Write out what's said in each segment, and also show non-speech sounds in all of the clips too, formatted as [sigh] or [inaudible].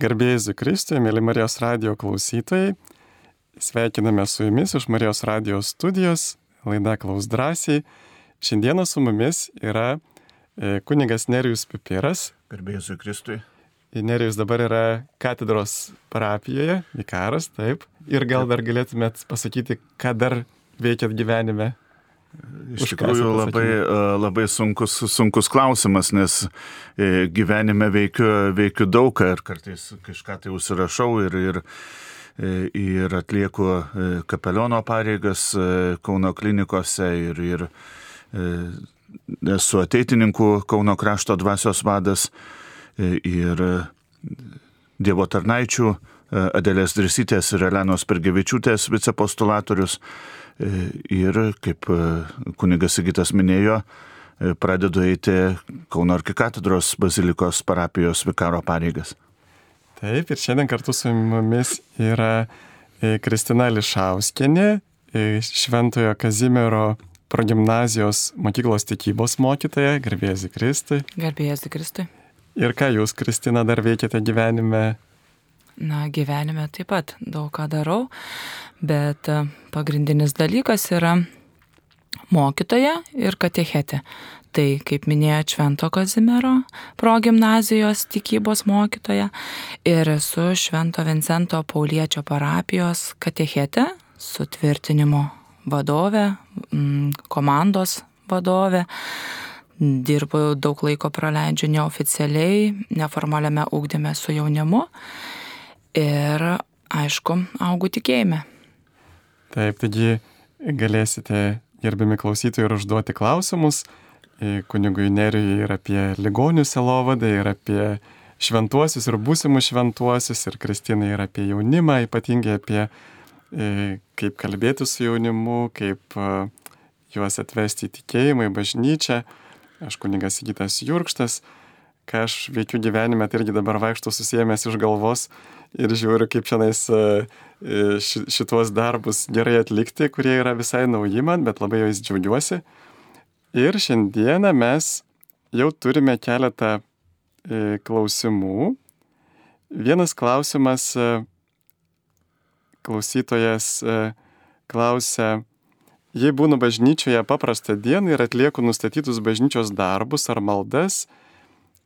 Garbėjai Kristui, mėly Marijos radio klausytojai, sveikiname su jumis iš Marijos radio studijos, laida Klaus drąsiai. Šiandieną su mumis yra e, kunigas Nerijus Pipiras. Garbėjai Kristui. Nerijus dabar yra katedros parapijoje, vikaras, taip. Ir gal dar galėtumėt pasakyti, ką dar veikiat gyvenime Iš tikrųjų labai, labai sunkus, sunkus klausimas, nes e, gyvenime veikiu, veikiu daug ir kartais kažką tai užsirašau ir, ir, e, ir atlieku e, kapeliono pareigas Kauno klinikose ir, ir esu ateitininkų Kauno krašto dvasios vadas ir Dievo tarnaičių Adelės Drisytės ir Elenos Pergevičiūtės vicepostulatorius. E, ir, kaip e, kunigas Sigitas minėjo, e, pradedu eiti Kauno arkikatedros bazilikos parapijos vikaro pareigas. Taip, ir šiandien kartu su mumis yra Kristina Lišauskenė, Šventojo Kazimiero progymnazijos mokyklos tikybos mokytoja, garbėsi Kristui. Garbėsi Kristui. Ir ką jūs, Kristina, dar veikiate gyvenime? Na, gyvenime taip pat daug ką darau. Bet e, pagrindinis dalykas yra mokytoja ir katechetė. Tai, kaip minėjo Švento Kazimiero progymnazijos tikybos mokytoja ir esu Švento Vincento Pauliečio parapijos katechetė, sutvirtinimo vadovė, komandos vadovė. Dirbu daug laiko praleidžiu neoficialiai, neformaliame ūkdyme su jaunimu ir, aišku, augu tikėjime. Taip, taigi galėsite, gerbiami klausytojai, ir užduoti klausimus kunigui Nerijui ir apie ligonių selovadą, ir apie šventuosius ir būsimus šventuosius, ir Kristinai ir apie jaunimą, ypatingai apie kaip kalbėti su jaunimu, kaip juos atvesti į tikėjimą, į bažnyčią. Aš kunigas Įgytas Jurkštas, ką aš veikiu gyvenime, tai irgi dabar vaikštų susijęs iš galvos ir žiūriu, kaip šiandien šituos darbus gerai atlikti, kurie yra visai nauji man, bet labai jais džiaugiuosi. Ir šiandieną mes jau turime keletą e, klausimų. Vienas klausimas e, klausytojas e, klausia, jei būnu bažnyčioje paprastą dieną ir atlieku nustatytus bažnyčios darbus ar maldas,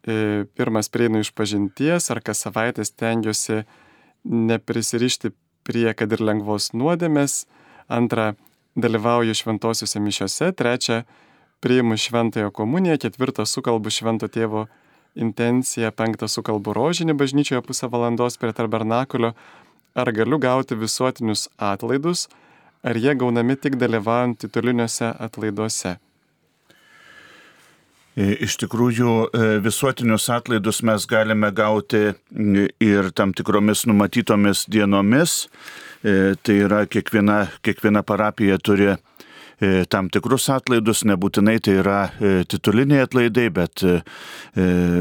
pirmas prieinu iš pažinties ar kas savaitę stengiuosi neprisirišti prie kad ir lengvos nuodėmės, antra, dalyvauju šventosiuose mišiuose, trečia, priimu šventąją komuniją, ketvirta, sukalbu švento tėvo intenciją, penktą, sukalbu rožinį bažnyčioje pusę valandos prie tabernakulio, ar galiu gauti visuotinius atlaidus, ar jie gaunami tik dalyvaujant tituliniuose atlaiduose. E, iš tikrųjų, e, visuotinius atlaidus mes galime gauti ir tam tikromis numatytomis dienomis. E, tai yra kiekviena, kiekviena parapija turi tam tikrus atlaidus, nebūtinai tai yra tituliniai atlaidai, bet,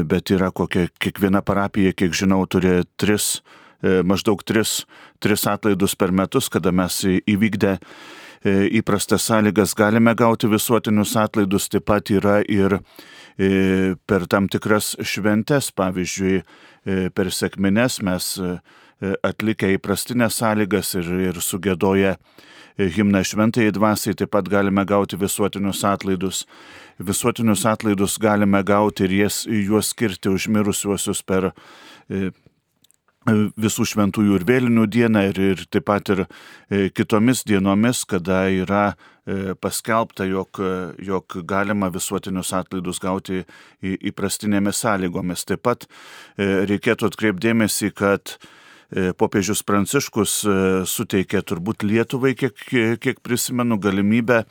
bet yra kokia kiekviena parapija, kiek žinau, turi tris, maždaug tris, tris atlaidus per metus, kada mes įvykdę E, įprastas sąlygas galime gauti visuotinius atlaidus, taip pat yra ir e, per tam tikras šventes, pavyzdžiui, e, per sėkmines mes atlikę įprastinės sąlygas ir, ir sugėdoję himną šventai dvasiai, taip pat galime gauti visuotinius atlaidus. Visuotinius atlaidus galime gauti ir jas, juos skirti užmirusiuosius per visų šventųjų ir vėlinių dieną ir, ir taip pat ir e, kitomis dienomis, kada yra e, paskelbta, jog, jog galima visuotinius atlaidus gauti įprastinėmis sąlygomis. Taip pat e, reikėtų atkreipdėmėsi, kad popiežius Pranciškus suteikė turbūt Lietuvai, kiek, kiek prisimenu, galimybę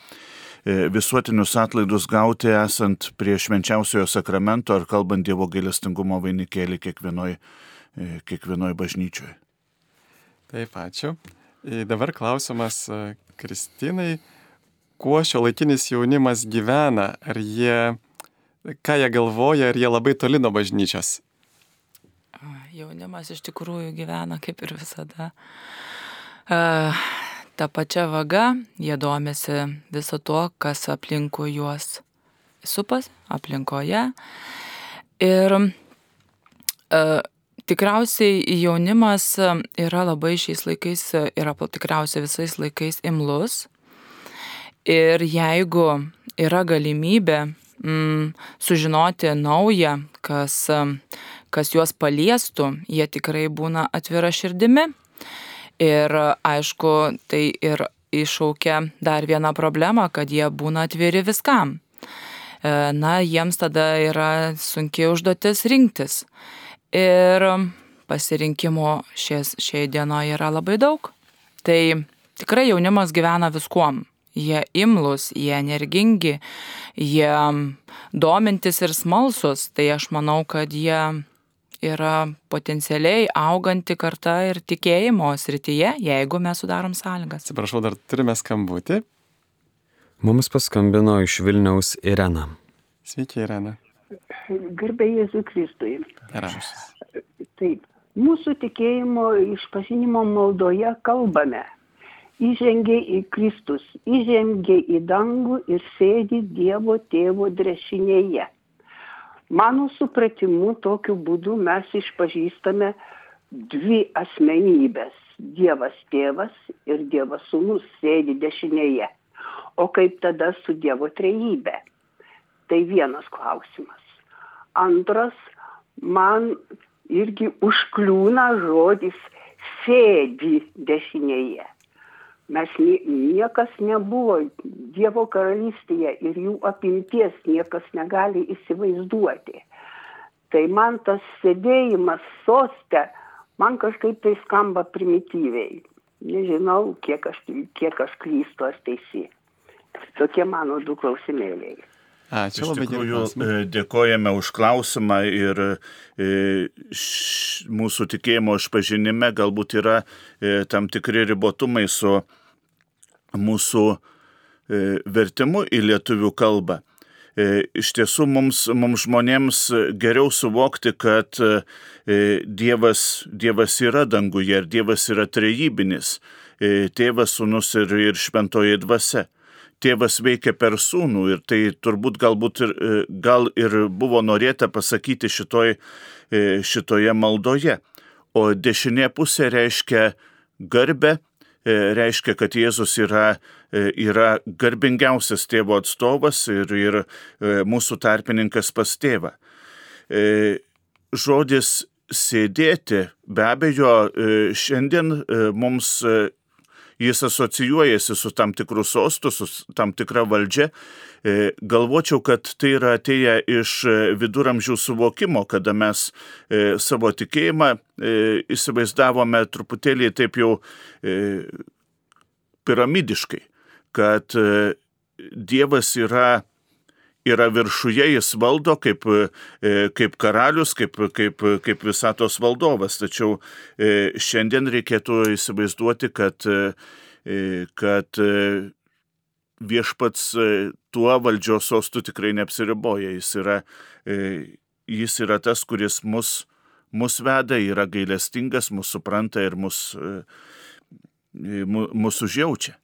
visuotinius atlaidus gauti esant prie švenčiausiojo sakramento ar kalbant Dievo gailestingumo vainikėlį kiekvienoje E, kiekvienoje bažnyčioje. Taip, ačiū. E, dabar klausimas e, Kristinai, kuo šio laikinis jaunimas gyvena, ar jie, ką jie galvoja, ar jie labai toli nuo bažnyčios? Jaunimas iš tikrųjų gyvena kaip ir visada. Ta pačia vaga, jie domisi viso to, kas aplinkui juos supas, aplinkoje. Ir tikriausiai jaunimas yra labai šiais laikais, yra tikriausiai visais laikais imlus. Ir jeigu yra galimybė mm, sužinoti naują, kas, kas juos paliestų, jie tikrai būna atvira širdimi. Ir aišku, tai ir iššaukia dar vieną problemą, kad jie būna atviri viskam. E, na, jiems tada yra sunkiai užduotis rinktis. Ir pasirinkimo šies, šiai dienoje yra labai daug. Tai tikrai jaunimas gyvena viskuom. Jie imlus, jie energingi, jie domintis ir smalsus. Tai aš manau, kad jie yra potencialiai auganti karta ir tikėjimo srityje, jeigu mes sudarom sąlygas. Atsiprašau, dar turime skambutį. Mums paskambino iš Vilniaus Irena. Sveiki, Irena. Garbė Jėzui Kristui. Taip, mūsų tikėjimo išpažinimo maldoje kalbame. Įžengė į Kristus, įžengė į dangų ir sėdi Dievo tėvo drešinėje. Mano supratimu, tokiu būdu mes išpažįstame dvi asmenybės - Dievas tėvas ir Dievas sūnus sėdi dešinėje. O kaip tada su Dievo trejybė? Tai vienas klausimas. Antras, man irgi užkliūna žodis sėdi dešinėje. Mes niekas nebuvo Dievo karalystėje ir jų apimties niekas negali įsivaizduoti. Tai man tas sėdėjimas soste, man kažkaip tai skamba primityviai. Nežinau, kiek aš, kiek aš klystu, aš teisi. Tokie mano du klausimėliai. Ačiū Iš labai tikrųjų, gerai. e, dėkojame už klausimą ir e, š, mūsų tikėjimo išpažinime galbūt yra e, tam tikri ribotumai su mūsų vertimu į lietuvių kalbą. Iš tiesų mums, mums žmonėms geriau suvokti, kad Dievas, dievas yra danguje ir Dievas yra trejybinis. Tėvas, sunus ir, ir šventoji dvasia tėvas veikia per sūnų ir tai turbūt galbūt ir, e, gal ir buvo norėta pasakyti šitoj, e, šitoje maldoje. O dešinė pusė reiškia garbę, e, reiškia, kad Jėzus yra, yra garbingiausias tėvo atstovas ir, ir mūsų tarpininkas pas tėvą. Žodis sėdėti be abejo šiandien mums jis asocijuojasi su tam tikru sostu, su tam tikra valdžia. E, galvočiau, kad tai yra atėję iš viduramžių suvokimo, kada mes e, savo tikėjimą e, įsivaizdavome truputėlį taip jau piramidiškai, kad Dievas yra yra viršuje, jis valdo kaip, kaip karalius, kaip, kaip, kaip visatos valdovas. Tačiau šiandien reikėtų įsivaizduoti, kad, kad viešpats tuo valdžios sostų tikrai neapsiriboja. Jis yra, jis yra tas, kuris mus, mus veda, yra gailestingas, mus supranta ir mus, mus užjaučia.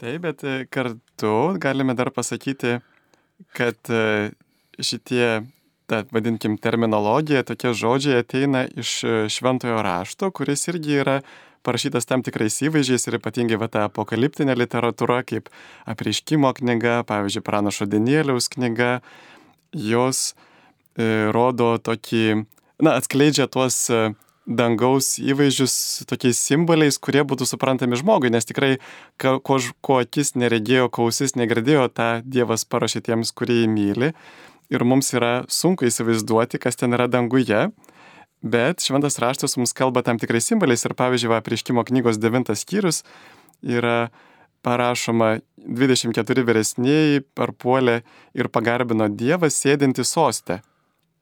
Taip, bet kartu galime dar pasakyti, kad šitie, ta, vadinkim, terminologija, tokie žodžiai ateina iš šventojo rašto, kuris irgi yra parašytas tam tikrais įvaizdžiais ir ypatingai va ta apokaliptinė literatūra, kaip apriškimo knyga, pavyzdžiui, pranašo Danieliaus knyga, jos e, rodo tokį, na, atskleidžia tuos e, dangaus įvaizdžius tokiais simboliais, kurie būtų suprantami žmogui, nes tikrai, ko, ko akis neregėjo, kausis negirdėjo, tą Dievas parašė tiems, kurie jį myli. Ir mums yra sunku įsivaizduoti, kas ten yra danguje, bet šventas raštas mums kalba tam tikrais simboliais ir pavyzdžiui, va, prieškimo knygos devintas skyrius yra parašoma 24 vyresnėjai parpuolė ir pagarbino Dievą sėdinti sostę.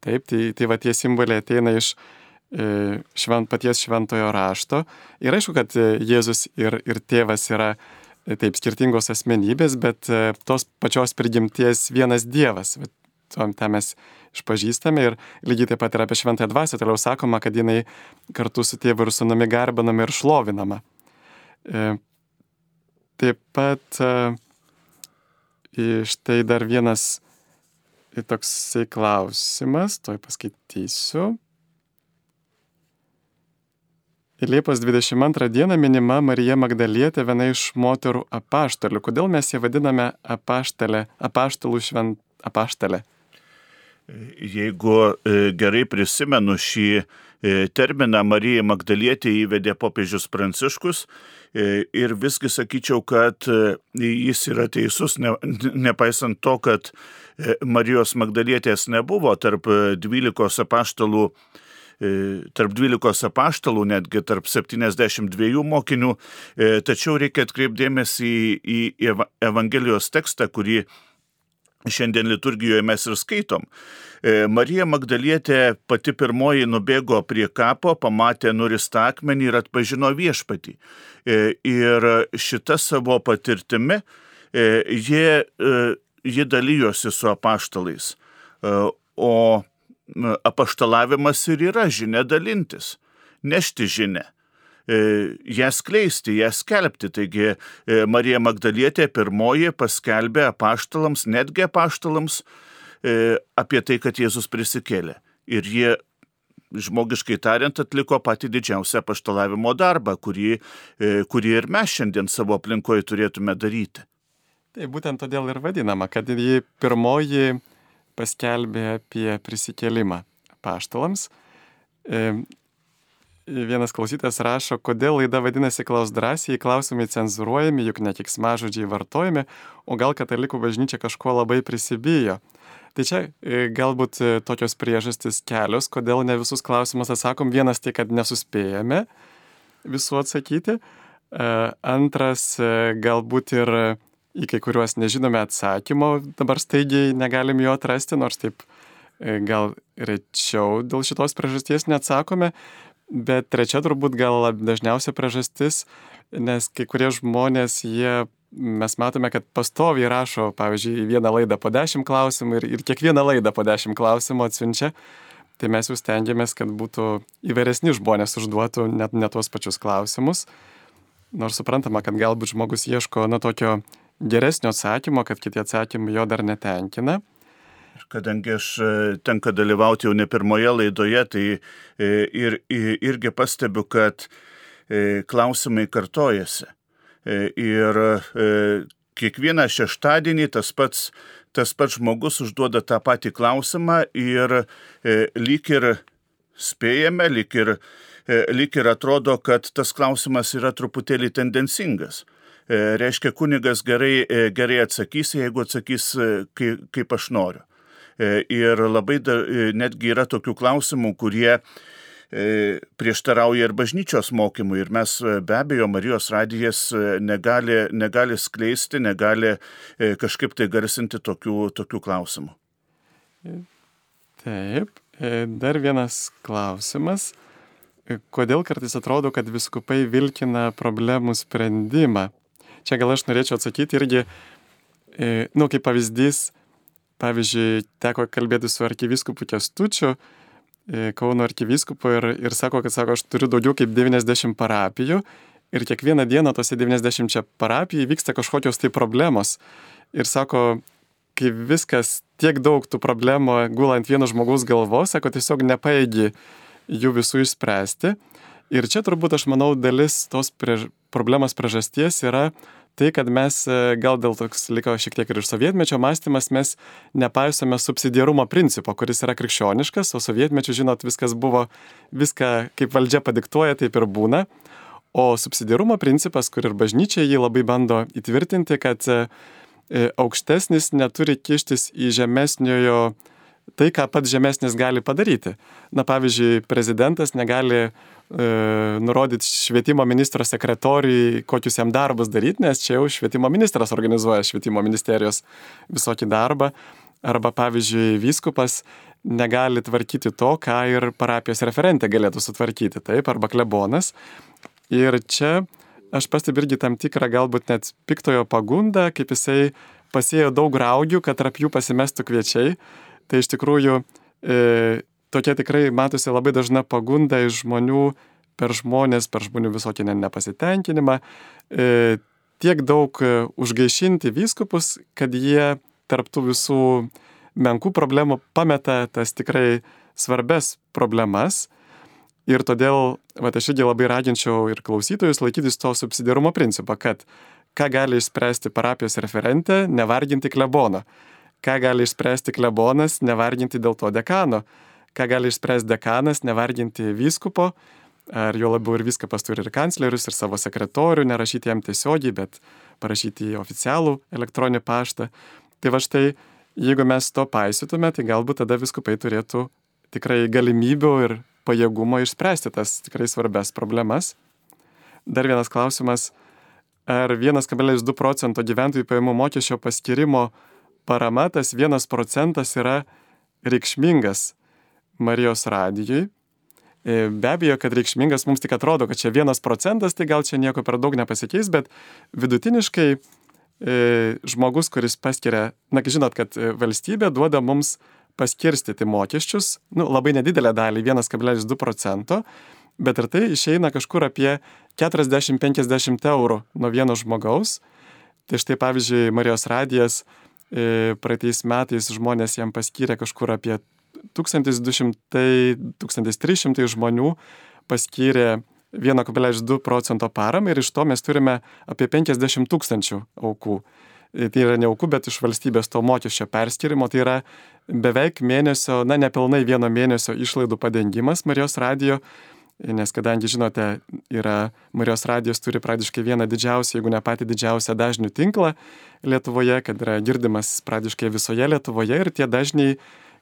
Taip, tai, tai va tie simboliai ateina iš švent, paties šventojo rašto. Ir aišku, kad e, Jėzus ir, ir tėvas yra e, taip skirtingos asmenybės, bet tos pačios prigimties vienas Dievas. Tą mes išpažįstame ir lygiai taip pat ir apie šventąją dvasę toliau sakoma, kad jinai kartu su tėvu ir sunumi garbinama ir šlovinama. Taip pat štai dar vienas toksai klausimas, toj paskaitysiu. Liepos 22 dieną minima Marija Magdalietė, viena iš moterų apaštalių. Kodėl mes ją vadiname apaštalė, apaštalų švent apaštalė? Jeigu e, gerai prisimenu šį e, terminą, Marija Magdalietė įvedė popiežius Pranciškus e, ir visgi sakyčiau, kad jis yra teisus, ne, nepaisant to, kad Marijos Magdalietės nebuvo tarp 12 apaštalų tarp 12 apaštalų, netgi tarp 72 mokinių, tačiau reikia atkreipdėmėsi į, į Evangelijos tekstą, kurį šiandien liturgijoje mes ir skaitom. E, Marija Magdalietė pati pirmoji nubėgo prie kapo, pamatė nuristą akmenį ir atpažino viešpatį. E, ir šita savo patirtimi e, jie, jie dalyjosi su apaštalais. O apaštalavimas ir yra žinia dalintis, nešti žinę. E, ją skleisti, ją skelbti. Taigi e, Marija Magdalietė pirmoji paskelbė apaštalams, netgi apaštalams, e, apie tai, kad Jėzus prisikėlė. Ir jie žmogiškai tariant, atliko patį didžiausią paštalavimo darbą, kurį, kurį ir mes šiandien savo aplinkoje turėtume daryti. Tai būtent todėl ir vadinama, kad ji pirmoji paskelbė apie prisikėlimą paštalams vienas klausytas rašo, kodėl laida vadinasi Klaus drąsiai, klausimai cenzuruojami, juk ne tik smažodžiai vartojami, o gal katalikų bažnyčia kažko labai prisibijo. Tai čia e, galbūt e, tokios priežastys kelios, kodėl ne visus klausimus atsakom. Vienas tai, kad nesuspėjame visų atsakyti. E, antras, galbūt ir į kai kuriuos nežinome atsakymo, dabar staigiai negalim jo atrasti, nors taip gal rečiau dėl šitos priežasties neatsakome. Bet trečia turbūt gal dažniausia priežastis, nes kai kurie žmonės, jie, mes matome, kad pastoviai rašo, pavyzdžiui, vieną laidą po dešimt klausimų ir, ir kiekvieną laidą po dešimt klausimų atsiunčia. Tai mes jau stengiamės, kad būtų įvairesni žmonės užduotų net ne tuos pačius klausimus. Nors suprantama, kad galbūt žmogus ieško na tokio geresnio atsakymo, kad kiti atsakymai jo dar netenkina. Kadangi aš e, tenka dalyvauti jau ne pirmoje laidoje, tai e, ir, irgi pastebiu, kad e, klausimai kartojasi. Ir kiekvieną šeštadienį tas pats, tas pats žmogus užduoda tą patį klausimą ir lyg ir spėjame, lyg ir, lyg ir atrodo, kad tas klausimas yra truputėlį tendencingas. Reiškia, kunigas gerai, gerai atsakys, jeigu atsakys, kaip, kaip aš noriu. E, ir labai da, e, netgi yra tokių klausimų, kurie e, prieštarauja ir bažnyčios mokymui. Ir mes be abejo, Marijos radijas negali, negali skleisti, negali kažkaip tai garsinti tokių, tokių klausimų. Taip, dar vienas klausimas. Kodėl kartais atrodo, kad viskupai vilkina problemų sprendimą? Čia gal aš norėčiau atsakyti irgi, nu, kaip pavyzdys, Pavyzdžiui, teko kalbėti su arkiviskupu Kestučiu, e, Kauno arkivyskupu ir, ir sako, kad sako, aš turiu daugiau kaip 90 parapijų ir kiekvieną dieną tose 90 parapijų vyksta kažkokios tai problemos. Ir sako, kai viskas tiek daug tų problemų gula ant vieno žmogaus galvos, sako, tiesiog nepaėgi jų visų išspręsti. Ir čia turbūt aš manau dalis tos priež problemos priežasties yra tai, kad mes e, gal dėl toks liko šiek tiek ir iš sovietmečio mąstymas, mes nepaisome subsidiarumo principo, kuris yra krikščioniškas, o sovietmečiu, žinot, viskas buvo, viską kaip valdžia padiktuoja, taip ir būna. O subsidiarumo principas, kur ir bažnyčia jį labai bando įtvirtinti, kad e, e, aukštesnis neturi kištis į žemesniojo tai, ką pats žemesnis gali padaryti. Na, pavyzdžiui, prezidentas negali e, nurodyti švietimo ministro sekretoriui, kokius jam darbus daryti, nes čia jau švietimo ministras organizuoja švietimo ministerijos visokį darbą. Arba, pavyzdžiui, vyskupas negali tvarkyti to, ką ir parapijos referentė galėtų sutvarkyti, taip, arba klebonas. Ir čia aš pastebiu irgi tam tikrą galbūt net piktojo pagundą, kaip jisai pasėjo daug raugių, kad tarp jų pasimestų kviečiai tai iš tikrųjų e, tokia tikrai matosi labai dažna pagunda iš žmonių per žmonės, per žmonių visokį nepasitenkinimą, e, tiek daug e, užgaišinti vyskupus, kad jie tarptų visų menkų problemų pameta tas tikrai svarbes problemas. Ir todėl, va, aš irgi labai raginčiau ir klausytojus laikytis to subsidiarumo principą, kad ką gali išspręsti parapijos referentė, nevarginti klebono. Ką gali išspręsti klebonas, nevarginti dėl to dekano. Ką gali išspręsti dekanas, nevarginti vyskupo. Ar jo labiau ir viskas turi ir kanclerius, ir savo sekretorių, nerašyti jam tiesiogiai, bet parašyti į oficialų elektroninį paštą. Tai va štai, jeigu mes to paisytume, tai galbūt tada viskupai turėtų tikrai galimybių ir pajėgumo išspręsti tas tikrai svarbias problemas. Dar vienas klausimas, ar 1,2 procento gyventojų pajamų mokesčio paskirimo parama, tas 1 procentas yra reikšmingas Marijos radijui. E, be abejo, kad reikšmingas mums tik atrodo, kad čia 1 procentas, tai gal čia nieko per daug nepasikeis, bet vidutiniškai e, žmogus, kuris paskiria, na, žinot, kad e, valstybė duoda mums paskirstyti mokesčius, nu, labai nedidelę dalį, 1,2 procento, bet ir tai išeina kažkur apie 40-50 eurų nuo vieno žmogaus. Tai štai pavyzdžiui, Marijos radijas praeitais metais žmonės jam paskyrė kažkur apie 1200-1300 žmonių paskyrė 1,2 procento paramą ir iš to mes turime apie 50 tūkstančių aukų. E, tai yra ne aukų, bet iš valstybės to mokesčio perskirimo, tai yra beveik mėnesio, na nepilnai vieno mėnesio išlaidų padengimas Marijos radijo, nes kadangi žinote, yra Marijos radijos turi praktiškai vieną didžiausią, jeigu ne patį didžiausią dažnių tinklą Lietuvoje, kad yra girdimas praktiškai visoje Lietuvoje ir tie dažniai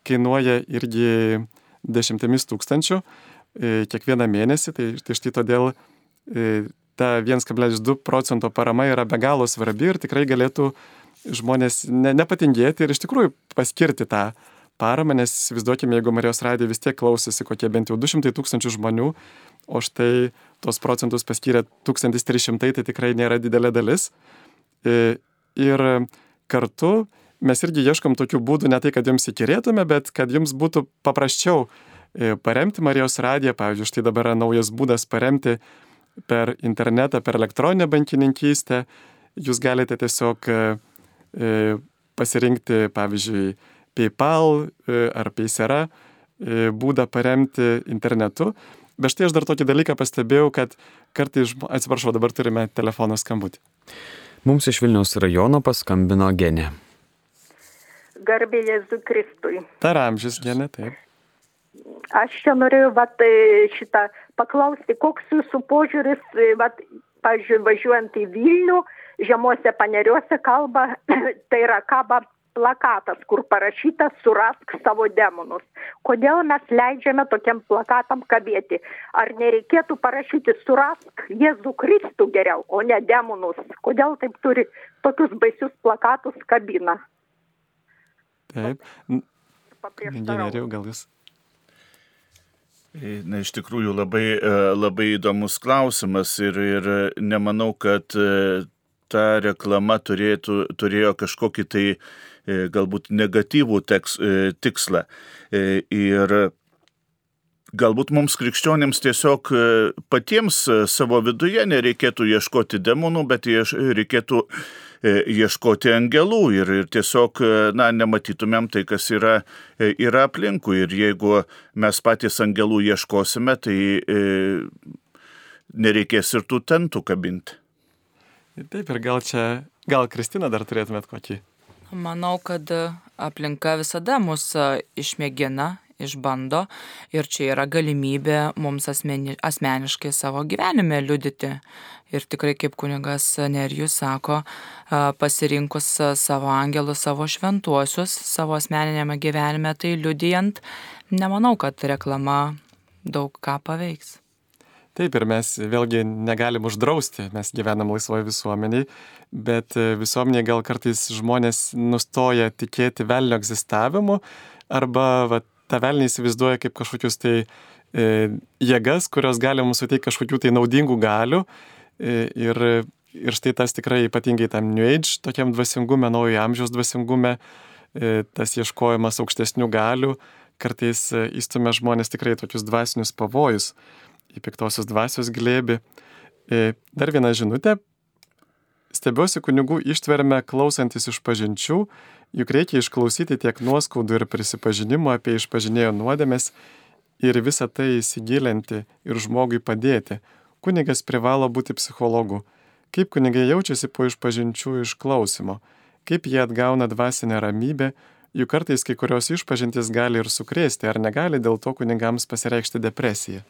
kainuoja irgi dešimtimis tūkstančių e, kiekvieną mėnesį, tai, tai štai todėl e, ta 1,2 procento parama yra be galo svarbi ir tikrai galėtų žmonės ne, nepatingėti ir iš tikrųjų paskirti tą paramą, nes įsivaizduokime, jeigu Marijos radija vis tiek klausėsi kokie bent jau 200 tūkstančių žmonių, o štai tos procentus paskyrė 1300, tai tikrai nėra didelė dalis. E, ir kartu mes irgi ieškom tokių būdų, ne tai, kad jums įkirėtume, bet kad jums būtų paprasčiau e, paremti Marijos radiją. Pavyzdžiui, štai dabar yra naujas būdas paremti per internetą, per elektroninę bankininkystę. Jūs galite tiesiog e, pasirinkti, pavyzdžiui, PayPal e, ar Paysera būdą paremti internetu. Bet štai aš dar tokį dalyką pastebėjau, kad kartais, atsiprašau, dabar turime telefono skambutį. Mums iš Vilniaus rajono paskambino Genė. Garbė Jėzui Kristui. Taramžis Genė, taip. Aš čia norėjau vat, šitą paklausti, koks jūsų požiūris, vat, pavyzdžiui, važiuojant į Vilnių, žemuose paneriuose kalba, [clears throat] tai yra kaba plakatas, kur parašyta surask savo demonus. Kodėl mes leidžiame tokiam plakatam kabėti? Ar nereikėtų parašyti surask Jėzų Kristų geriau, o ne demonus? Kodėl taip turi tokius baisius plakatus kabina? Taip. Inžinieriau, gal jūs Na, iš tikrųjų labai, e, labai įdomus klausimas ir, ir nemanau, kad e, ta reklama turėtų, turėjo kažkokį tai e, galbūt negatyvų teks, tikslą. Ir galbūt mums krikščionėms tiesiog patiems savo viduje nereikėtų ieškoti demonų, bet reikėtų E, ieškoti angelų ir, ir tiesiog, e, na, nematytumėm tai, kas yra, e, yra aplinkui. Ir jeigu mes patys angelų ieškosime, tai e, nereikės ir tų tentų kabinti. Taip, ir gal čia, gal Kristina dar turėtumėt kokį? Manau, kad aplinka visada mus išmėgina išbando ir čia yra galimybė mums asmeni, asmeniškai savo gyvenime liudyti. Ir tikrai, kaip kunigas Nerijus sako, pasirinkus savo angelus, savo šventuosius, savo asmeninėme gyvenime, tai liudijant, nemanau, kad reklama daug ką paveiks. Taip, ir mes vėlgi negalim uždrausti, mes gyvenam laisvoje visuomeniai, bet visuomeniai gal kartais žmonės nustoja tikėti velnio egzistavimu arba vat, tą velnį įsivaizduoja kaip kažkokius tai e, jėgas, kurios gali mums suteikti kažkokių tai naudingų galių. E, ir, ir štai tas tikrai ypatingai tam New Age, tokiam dvasingume, naujojo amžiaus dvasingume, e, tas ieškojimas aukštesnių galių, kartais e, įstumia žmonės tikrai tokius dvasinius pavojus į piktosios dvasios glėbi. E, dar viena žinutė. Stebiuosi kunigų ištverme klausantis iš pažinčių, juk reikia išklausyti tiek nuoskaudų ir prisipažinimo apie išpažinėjo nuodėmės, ir visą tai įsigilinti ir žmogui padėti, kunigas privalo būti psichologu. Kaip kunigai jaučiasi po išpažinčių išklausimo, kaip jie atgauna dvasinę ramybę, juk kartais kai kurios išpažintis gali ir sukrėsti, ar negali dėl to kunigams pasireikšti depresija.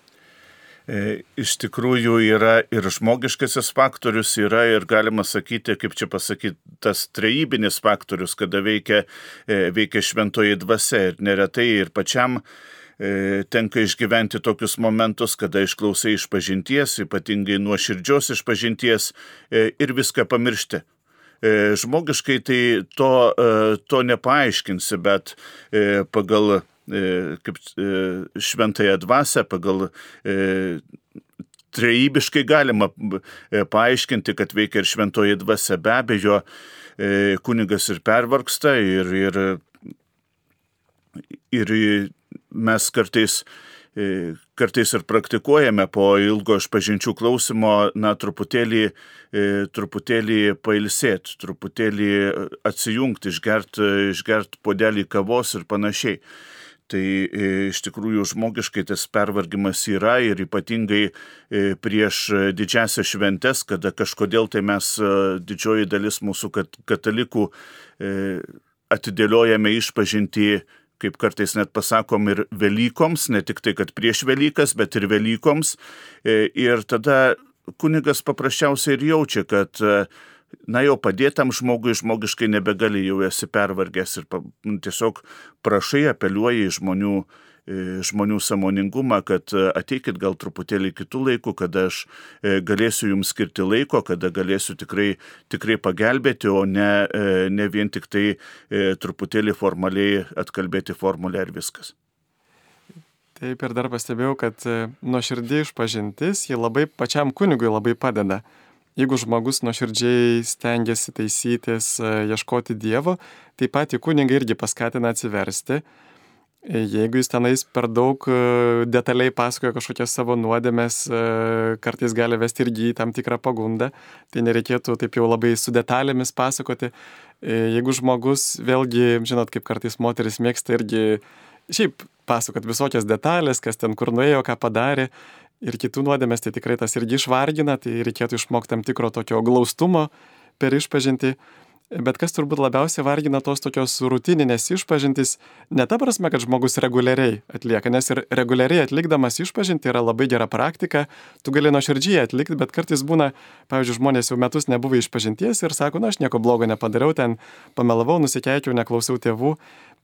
E, iš tikrųjų yra ir žmogiškasis faktorius, yra ir galima sakyti, kaip čia pasakyti, tas trejybinis faktorius, kada veikia, e, veikia šventoji dvasia ir neretai ir pačiam e, tenka išgyventi tokius momentus, kada išklausai išpažinties, ypatingai nuoširdžios išpažinties ir viską pamiršti. Žmogiškai tai to, to nepaaiškinsi, bet pagal kaip e, šventąją dvasę, pagal e, trejybiškai galima paaiškinti, kad veikia ir šventoji dvasia. Be abejo, kunigas ir pervarksta ir, ir, ir mes kartais kartais ir praktikuojame po ilgo išpažinčių klausimo, na, truputėlį, truputėlį pailsėti, truputėlį atsijungti, išgerti išgert podelį kavos ir panašiai. Tai e, iš tikrųjų žmogiškai tas pervargimas yra ir ypatingai e, prieš didžiasias šventes, kada kažkodėl tai mes e, didžioji dalis mūsų katalikų atidėliojame išpažinti kaip kartais net pasakom, ir Velykoms, ne tik tai, kad prieš Velykas, bet ir Velykoms. Ir tada kunigas paprasčiausiai ir jaučia, kad na jau padėtam žmogui žmogiškai nebegali, jau esi pervargęs ir nu, tiesiog prašai, apeliuoji žmonių, žmonių samoningumą, kad e, ateikit gal truputėlį kitų laikų, kada aš e, galėsiu jums skirti laiko, kada galėsiu tikrai, tikrai pagelbėti, o ne, e, ne vien tik tai truputėlį formaliai atkalbėti formulę ir viskas. Taip ir dar pastebėjau, kad nuoširdį išpažintis, ji labai pačiam kunigui labai padeda jeigu žmogus nuoširdžiai stengiasi taisytis, e, ieškoti Dievo, taip pat į kunigą irgi paskatina atsiversti. E, jeigu jis tenais per daug e, detaliai pasakoja kažkokias savo nuodėmės, kartais gali vesti irgi į tam tikrą pagundą, tai nereikėtų taip jau labai su detalėmis pasakoti. Jeigu žmogus, vėlgi, žinot, kaip kartais moteris mėgsta irgi šiaip pasakot visokias detalės, kas ten kur nuėjo, ką padarė, ir kitų nuodėmės, tai tikrai tas irgi išvargina, tai reikėtų išmokti tam tikro tokio glaustumo per išpažinti. Bet kas turbūt labiausiai vargina tos tokios rutininės išpažintys, ne ta prasme, kad žmogus reguliariai atlieka, nes ir reguliariai atlikdamas išpažinti yra labai gera praktika, tu gali nuoširdžiai atlikti, bet kartais būna, pavyzdžiui, žmonės jau metus nebuvo išpažinties ir sako, na, aš nieko blogo nepadariau, ten pamelavau, nusikeikiau, neklausiau tėvų,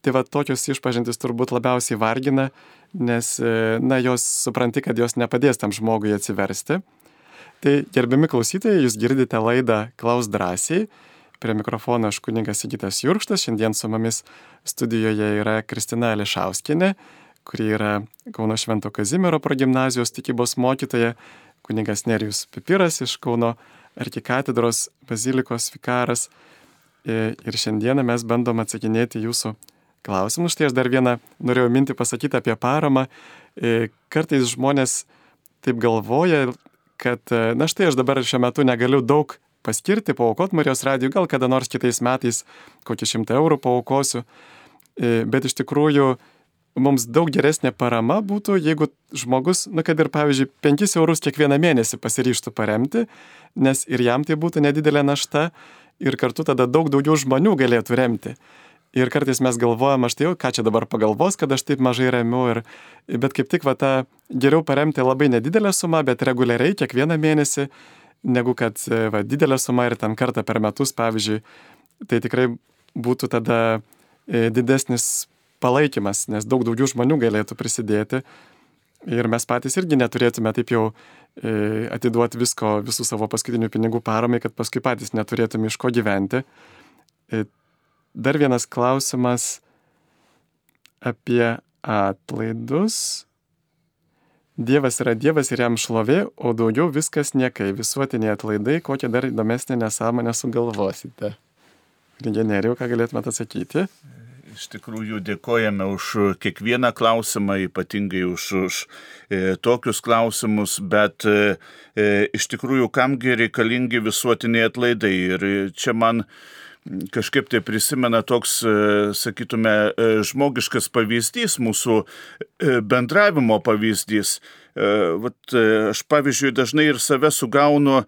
Tai va tokios išpažintis turbūt labiausiai vargina, nes, e, na, jos supranti, kad jos nepadės tam žmogui atsiversti. Tai gerbiami klausytojai, jūs girdite laidą Klaus drąsiai. Prie mikrofono aš kuningas Sigitas Jurkštas, šiandien su mumis studijoje yra Kristina Ališauskinė, kuri yra Kauno Švento Kazimiero progymnazijos tikybos mokytoja, kuningas Nerijus Pipiras iš Kauno arkikatedros bazilikos vikaras. E, ir šiandieną mes bandom atsakinėti jūsų klausimus. Štai aš dar vieną norėjau mintį pasakyti apie paramą. E, kartais žmonės taip galvoja, kad, e, na štai aš dabar šiuo metu negaliu daug paskirti, paukot Marijos radijų, gal kada nors kitais metais kokį šimtą eurų paukosiu. E, bet iš tikrųjų mums daug geresnė parama būtų, jeigu žmogus, na kad ir pavyzdžiui, 5 eurus kiekvieną mėnesį pasiryštų paremti, nes ir jam tai būtų nedidelė našta ir kartu tada daug daugiau žmonių galėtų remti. Ir kartais mes galvojam, aš tai jau, ką čia dabar pagalvos, kad aš taip mažai remiu. Ir, bet kaip tik va tą geriau paremti labai nedidelę sumą, bet reguliariai kiekvieną mėnesį, negu kad va, didelė suma ir ten kartą per metus, pavyzdžiui. Tai tikrai būtų tada e, didesnis palaikymas, nes daug daugiau žmonių galėtų prisidėti. Ir mes patys irgi neturėtume taip jau e, atiduoti visko, visų savo paskutinių pinigų paramai, kad paskui patys neturėtume iš ko gyventi. E, dar vienas klausimas apie atlaidus. Dievas yra Dievas ir jam šlovė, o daugiau viskas niekai. Visuotiniai atlaidai, kokią dar įdomesnę nesąmonę sugalvosite. Regeneriau, ką galėtumėte atsakyti? Iš tikrųjų dėkojame už kiekvieną klausimą, ypatingai už, už e, tokius klausimus, bet e, e, iš tikrųjų kamgi reikalingi visuotiniai atlaidai. Ir čia man kažkaip tai prisimena toks, e, sakytume, e, žmogiškas pavyzdys, mūsų e, bendravimo pavyzdys. Vat, aš pavyzdžiui dažnai ir save sugaunu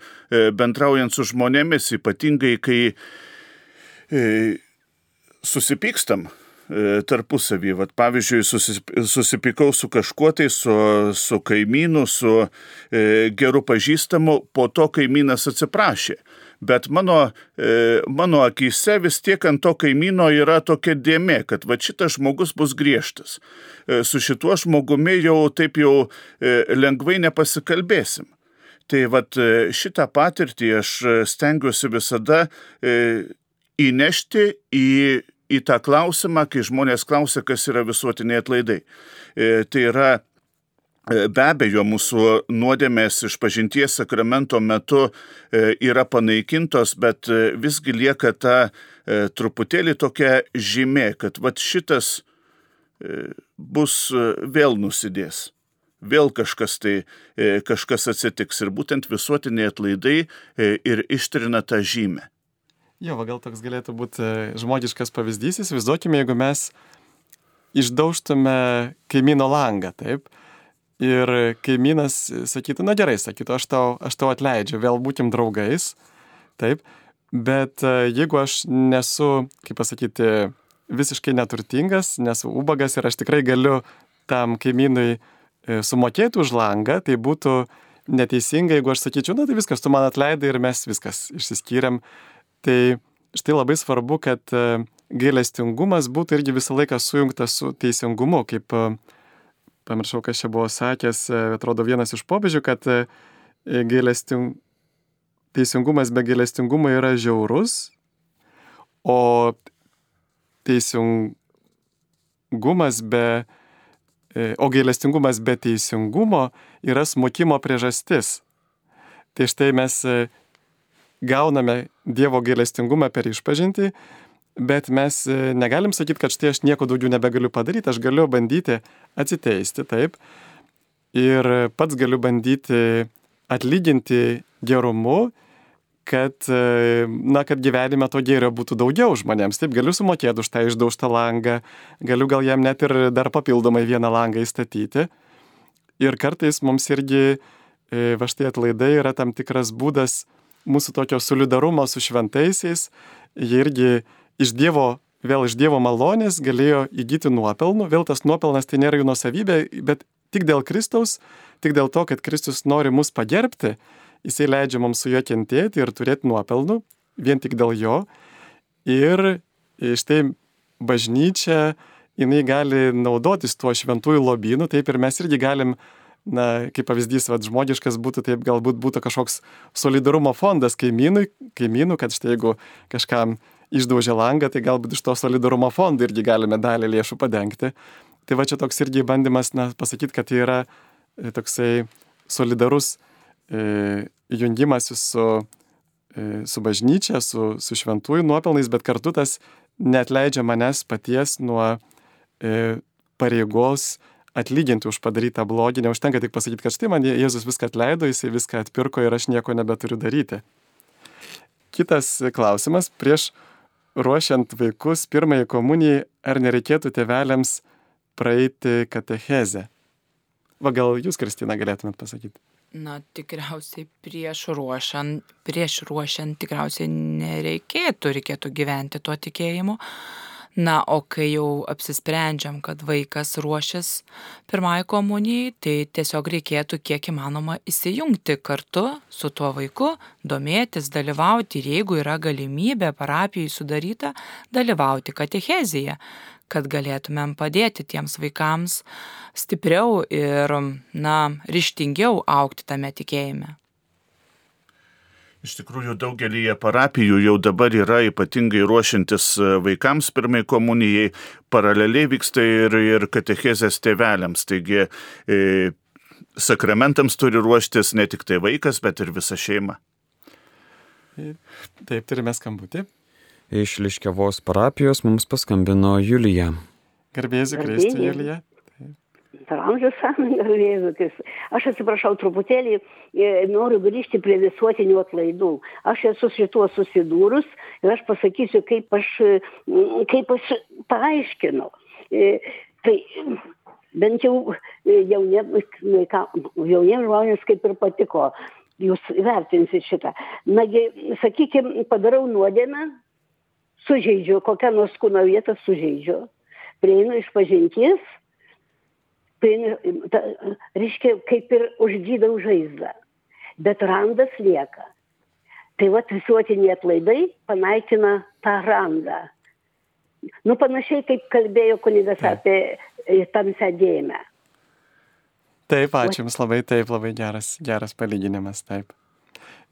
bendraujant su žmonėmis, ypatingai kai susipykstam tarpusavį. Vat, pavyzdžiui, susipykau su kažkuo tai, su, su kaimynu, su e, geru pažįstamu, po to kaimynas atsiprašė bet mano, e, mano akise vis tiek ant to kaimyno yra tokia dėmė, kad va šitas žmogus bus griežtas. E, su šituo žmogumi jau taip jau e, lengvai nepasikalbėsim. Tai vad šitą patirtį aš stengiuosi visada įnešti į, į tą klausimą, kai žmonės klausia, kas yra visuotiniai atlaidai. Tai yra E, be abejo, mūsų nuodėmės iš pažinties sakramento metu e, yra panaikintos, bet e, visgi lieka ta truputėlį tokia žymė, kad vat šitas bus vėl nusidės. Vėl kažkas tai, kažkas atsitiks ir būtent visuotiniai atlaidai ir ištrina tą žymę. Jo, gal toks galėtų būti žmogiškas pavyzdys, įsivaizduokime, jeigu mes išdaužtume kaimyno langą, taip, Ir kaimynas sakytų, na gerai, sakytų, aš tau, aš tau atleidžiu, vėl būkim draugais, taip, bet e, jeigu aš nesu, kaip pasakyti, visiškai neturtingas, nesu ubagas ir aš tikrai galiu tam kaimynui e, sumokėti už langą, tai būtų neteisinga, jeigu aš sakyčiau, na tai viskas, tu man atleidai ir mes viskas išsiskyrėm. Tai štai labai svarbu, kad e, gailestingumas būtų irgi visą laiką sujungtas su teisingumu, kaip pamiršau, kas čia buvo sakęs, e, atrodo vienas iš popiežių, kad e, gailesting... teisingumas be gailestingumo yra žiaurus, o teisingumas be, e, o gailestingumas be teisingumo yra smukimo priežastis. Tai štai mes gauname Dievo gailestingumą per išpažinti, bet mes e, negalim sakyti, kad štai aš nieko daugiau nebegaliu padaryti, aš galiu bandyti atsiteisti, taip, ir pats galiu bandyti atlyginti gerumu, kad, e, na, kad gyvenime to gėrio būtų daugiau žmonėms. Taip, galiu sumokėti už tą išdaužtą langą, galiu gal jam net ir dar papildomai vieną langą įstatyti. Ir kartais mums irgi e, va štai atlaidai yra tam tikras būdas mūsų tokio solidarumo su šventaisiais. Jie irgi iš Dievo, vėl iš Dievo malonės galėjo įgyti nuopelnų, vėl tas nuopelnas tai nėra jų nusavybė, bet tik dėl Kristaus, tik dėl to, kad Kristus nori mus pagerbti, jisai leidžia mums su juo kentėti ir turėti nuopelnų, vien tik dėl jo. Ir štai bažnyčia, jinai gali naudotis tuo šventųjų lobynu, taip ir mes irgi galim na, kaip pavyzdys, vad, žmogiškas būtų, taip galbūt būtų kažkoks solidarumo fondas kaimynui, kaimynų, kad štai jeigu kažkam išdaužė langą, tai galbūt iš to solidarumo fondo irgi galime dalį lėšų padengti. Tai va čia toks irgi bandymas, na, pasakyti, kad tai yra e, toksai solidarus e, jungimas su, e, su bažnyčia, su, su šventųjų nuopelnais, bet kartu tas netleidžia manęs paties nuo e, pareigos atlyginti už padarytą blogį. Neužtenka tik pasakyti, kad štai man Jėzus viską atleido, jisai viską atpirko ir aš nieko nebeturiu daryti. Kitas klausimas prieš ruošiant vaikus pirmąjį komunijai, ar nereikėtų tėveliams praeiti katechezę? Va gal jūs, Kristina, galėtumėt pasakyti? Na, tikriausiai prieš ruošiant, prieš ruošiant tikriausiai nereikėtų, reikėtų gyventi tuo tikėjimu. Na, o kai jau apsisprendžiam, kad vaikas ruošis pirmai komunijai, tai tiesiog reikėtų kiek įmanoma įsijungti kartu su tuo vaiku, domėtis, dalyvauti ir jeigu yra galimybė parapijai sudaryta, dalyvauti katechezėje, kad galėtumėm padėti tiems vaikams stipriau ir, na, ryštingiau aukti tame tikėjime. Iš tikrųjų, daugelį parapijų jau dabar yra ypatingai ruošiantis e, vaikams pirmai komunijai, paraleliai vyksta ir, ir katechezės tėveliams. Taigi e, sakramentams turi ruoštis ne tik tai vaikas, bet ir visa šeima. Taip, turime skambutį. Iš Liškiavos parapijos mums paskambino Julija. Garbėsiu Kristų, Julija. Per amžius sąjungą. Aš atsiprašau truputėlį, e, noriu grįžti prie visuotinių atlaidų. Aš esu šituo susidūrus ir aš pasakysiu, kaip aš, kaip aš paaiškinau. E, tai bent jau jauniems jaunie žmonės kaip ir patiko. Jūs vertinsit šitą. Nagi, sakykime, padarau nuodėmę, sužeidžiu, kokią nors kūno vietą sužeidžiu, prieinu iš pažinties, prieinu, ta, reiškia, kaip ir užgydau žaizdą, bet randas lieka. Tai va visuotiniai atlaidai panaikina tą randą. Nu panašiai kaip kalbėjo kunigas apie e, tamsią dėmę. Taip, ačiū Jums labai, taip, labai geras, geras palyginimas, taip.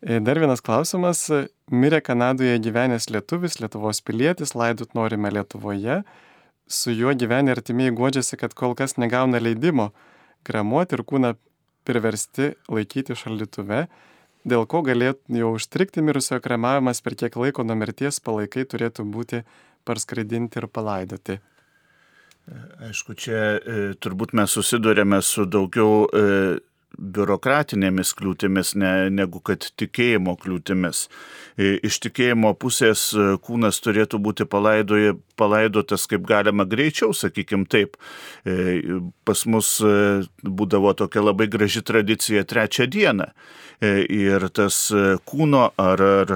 E, dar vienas klausimas. Mirė Kanadoje gyvenęs lietuvis, Lietuvos pilietis, laidut norime Lietuvoje. Su juo gyvenę artimiai godžiasi, kad kol kas negauna leidimo kremuoti ir kūną priversti laikyti šaldytuve, dėl ko galėtų jau užstrikti mirusiojo kremavimas per kiek laiko nuo mirties palaikai turėtų būti parskraidinti ir palaidoti. Aišku, čia e, turbūt mes susidurėme su daugiau e, biurokratinėmis kliūtimis, ne, negu kad tikėjimo kliūtimis. E, iš tikėjimo pusės e, kūnas turėtų būti palaidoje, palaidotas kaip galima greičiau, sakykim taip. E, pas mus būdavo tokia labai graži tradicija trečią dieną. Ir tas kūno ar, ar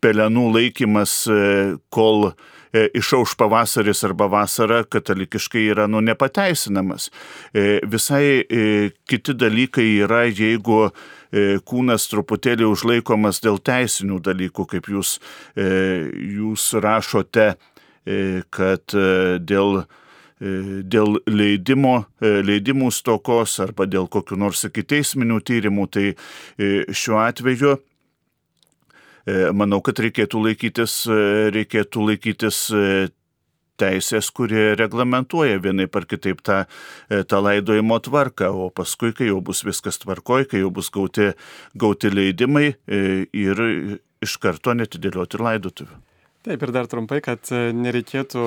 pelenų laikymas, kol išauš pavasaris arba vasara katalikiškai yra nu nepateisinamas. E, visai e, kiti dalykai yra, jeigu kūnas truputėlį užlaikomas dėl teisinių dalykų, kaip jūs, jūs rašote, kad dėl dėl leidimo, leidimų stokos arba dėl kokiu nors ikiteisminių tyrimų, tai šiuo atveju E, manau, kad reikėtų laikytis, e, reikėtų laikytis e, teisės, kurie reglamentuoja vienai par kitaip tą, tą laidojimo tvarką, o paskui, kai jau bus viskas tvarkoj, kai jau bus gauti, gauti leidimai ir iš karto netidėlioti laidotuvių. Taip ir dar trumpai, kad nereikėtų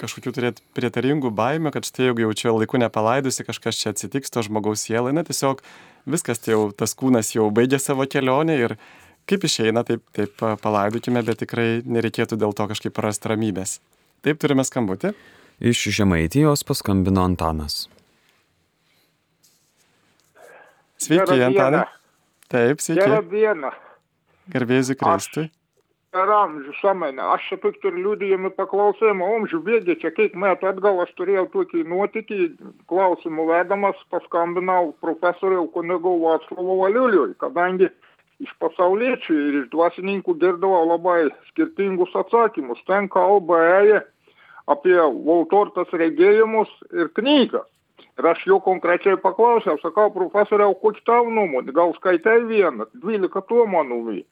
kažkokių turėti prietaringų baimių, kad štai jeigu jau čia laiku nepalaidusi, kažkas čia atsitiks to žmogaus sielai, na tiesiog viskas, tai jau tas kūnas jau baigė savo kelionę ir kaip išeina, taip, taip palaidokime, bet tikrai nereikėtų dėl to kažkaip prarasti ramybės. Taip turime skambutį. Iš Žemaitijos paskambino Antanas. Sveiki, Antanai. Taip, sveiki. Gerą dieną. Garbėsiu Kristui. Per amžių samenę. Aš čia tik turiu liūdėjimų paklausėjimą, amžių bėgė, čia kiek metų atgal aš turėjau tokį nuotykį, klausimų vedamas, paskambinau profesoriau kunigo Vaclovo Valiuliui, kadangi iš pasauliečių ir iš dvasininkų girdavau labai skirtingus atsakymus. Ten kalba ėjo apie Voltortas regėjimus ir knygas. Ir aš jo konkrečiai paklausiau, sakau, profesoriau, kokia tavo nuomonė, gal skaitai vieną, dvylika tomų.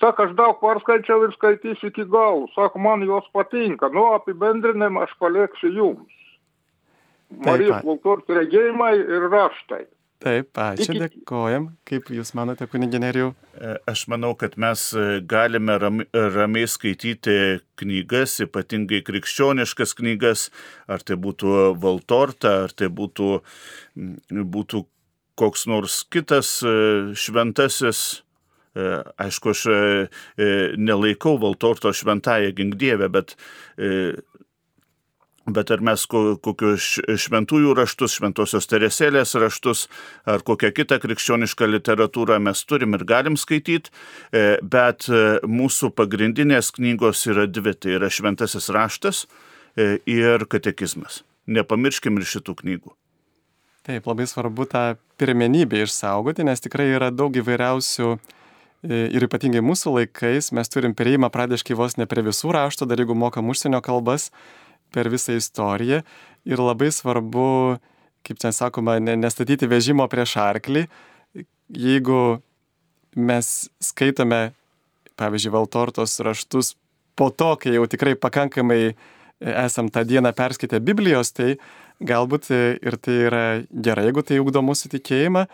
Sako, aš daug perskaičiau ir skaitysiu iki galo. Sako, man jos patinka. Nu, apibendrinimą aš palieksiu jums. Marijos Voltortas regėjimai ir raštai. Taip, ačiū, dėkojam. Kaip Jūs manote, kunigineriau? E, aš manau, kad mes e, galime ramiai skaityti knygas, ypatingai krikščioniškas knygas, ar tai būtų Valtorta, ar tai būtų, būtų koks nors kitas e, šventasis Aišku, aš nelaikau Valtorto šventąją gingdievę, bet Bet ar mes kokius šventųjų raštus, šventosios teresėlės raštus ar kokią kitą krikščionišką literatūrą mes turim ir galim skaityti, e, bet e, mūsų pagrindinės knygos yra dvi, tai yra šventasis raštas e, ir katekizmas. Nepamirškim ir šitų knygų. Taip, labai svarbu tą pirmenybę išsaugoti, nes tikrai yra daug įvairiausių ir ypatingai mūsų laikais mes turim prieimą pradėškai vos ne prie visų raštų, dar jeigu mokam užsienio kalbas, per visą istoriją ir labai svarbu, kaip ten sakoma, nestatyti vežimo prieš arklį. Jeigu mes skaitome, pavyzdžiui, Valtortos raštus po to, kai jau tikrai pakankamai esam tą dieną perskaitę Biblijos, tai galbūt ir tai yra gerai, jeigu tai ugdo mūsų tikėjimą,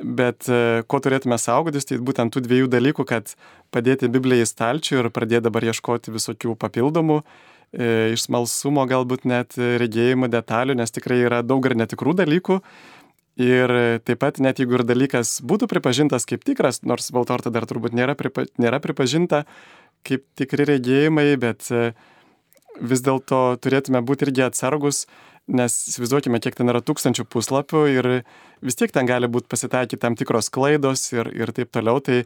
bet ko turėtume saugotis, tai būtent tų dviejų dalykų, kad padėti Bibliją į stalčių ir pradėti dabar ieškoti visokių papildomų e, iš smalsumo galbūt net regėjimo detalių, nes tikrai yra daug ir netikrų dalykų. Ir taip pat net jeigu ir dalykas būtų pripažintas kaip tikras, nors Valtorta dar turbūt nėra, pripa, nėra pripažinta kaip tikri regėjimai, bet e, vis dėlto turėtume būti irgi atsargus, nes įsivaizduokime, kiek ten yra tūkstančių puslapių ir vis tiek ten gali būti pasitaikyti tam tikros klaidos ir, ir taip toliau. Tai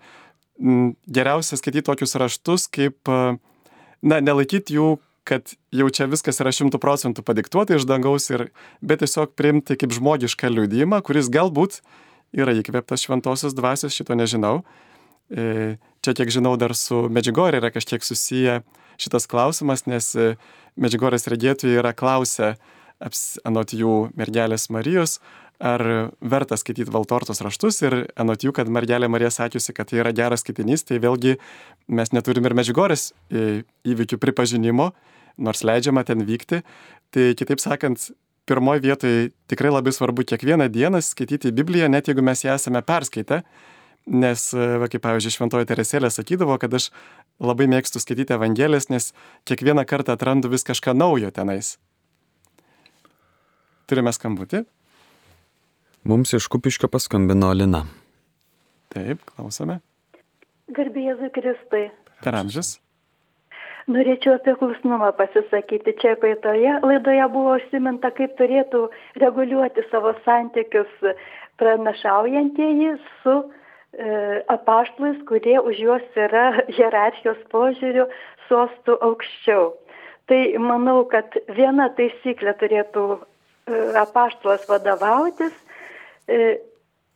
m, geriausia skaityti tokius raštus, kaip, na, nelaikyti jų kad jau čia viskas yra šimtų procentų padiktuota iš dangaus, ir, bet tiesiog priimti kaip žmogišką liūdimą, kuris galbūt yra įkvėptas šventosios dvasios, šito nežinau. E, čia, kiek žinau, dar su Medžiugorė yra kažkiek susiję šitas klausimas, nes e, Medžiugorės regėtojai yra klausę, anot jų mergelės Marijos, ar verta skaityti Valtortos raštus ir anot jų, kad mergelė Marija sakiusi, kad tai yra geras skaitinys, tai vėlgi mes neturim ir Medžiugorės e, įvykių pripažinimo, nors leidžiama ten vykti. Tai kitaip sakant, pirmoji vietoje tikrai labai svarbu kiekvieną dieną skaityti Bibliją, net jeigu mes ją esame perskaitę, nes, va, kaip pavyzdžiui, Šventoji Teresėlė sakydavo, kad aš labai mėgstu skaityti Evangelijas, nes kiekvieną kartą atrandu vis kažką naujo tenais. Turime skambutį. Mums iš Kupiškio paskambino Lina. Taip, klausome. Garbėjai Kristai. Per amžius. Norėčiau apie klusnumą pasisakyti. Čia praeitoje laidoje buvo užsiminta, kaip turėtų reguliuoti savo santykius pranašaujantieji su e, apaštlais, kurie už juos yra [laughs] hierarchijos požiūrių sostų aukščiau. Tai manau, kad viena taisyklė turėtų e, apaštlas vadovautis. E,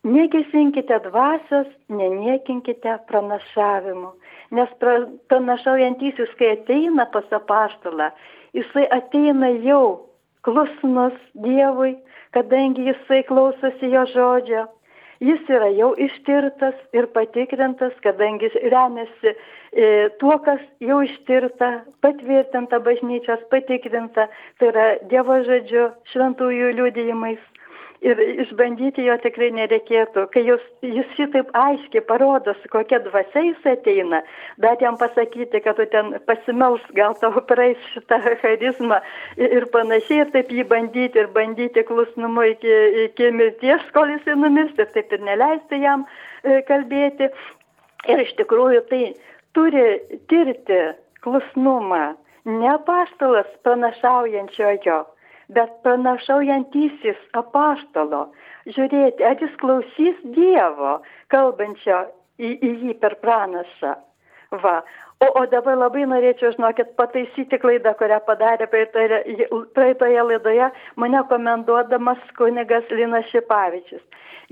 Negesinkite dvasios, neniekinkite pranašavimu. Nes pranašaujantysis, kai ateina pas apaštalą, jisai ateina jau klusnus Dievui, kadangi jisai klausosi jo žodžio. Jis yra jau ištirtas ir patikrintas, kadangi remiasi e, tuo, kas jau ištirta, patvirtinta bažnyčios, patikrinta, tai yra Dievo žodžiu, šventųjų liūdėjimais ir išbandyti jo tikrai nereikėtų. Kai jūs, jis šitaip aiškiai parodo, su kokia dvasia jis ateina, dar jam pasakyti, kad tu ten pasimels, gal tau praeis šitą charizmą ir, ir panašiai, ir taip jį bandyti ir bandyti klusnumu iki, iki mirties, kol jis numirs, ir taip ir neleisti jam e, kalbėti. Ir iš tikrųjų tai turi tirti klusnumą, ne paštalas pranašaujančiojo bet pranašaujantysis apaštalo, žiūrėti, ar jis klausys Dievo, kalbančio į, į jį per pranašą. Va. O, o dabar labai norėčiau, žinokit, pataisyti klaidą, kurią padarė praeitoje, praeitoje laidoje mane komenduodamas kunigas Linas Šipavičius.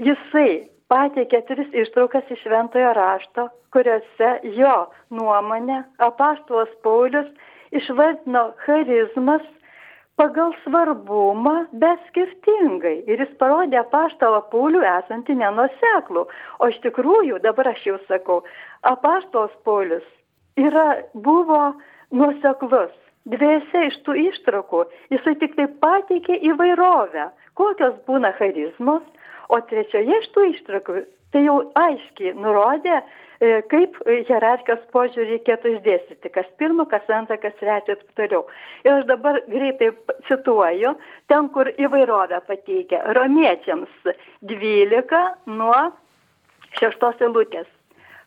Jisai pateikė tris ištraukas iš šventojo rašto, kuriuose jo nuomonė apaštuos Paulius išvardino charizmas pagal svarbumą bet skirtingai. Ir jis parodė apaštalą paulių esantį nenuoseklų o iš tikrųjų dabar aš jau sakau apaštalas paulius yra buvo nuoseklus. Dviejose iš tų ištraukų jisai tiktai pateikė įvairovę. Kokios būna charizmos o trečioje iš tų ištraukų tai jau aiškiai nurodė E, kaip hierarchijos požiūrį reikėtų išdėstyti, kas pirma, kas antra, kas trečia ir taip toliau. Ir aš dabar greitai cituoju, ten, kur įvairovę pateikia, romiečiams 12 nuo 6 eilutės.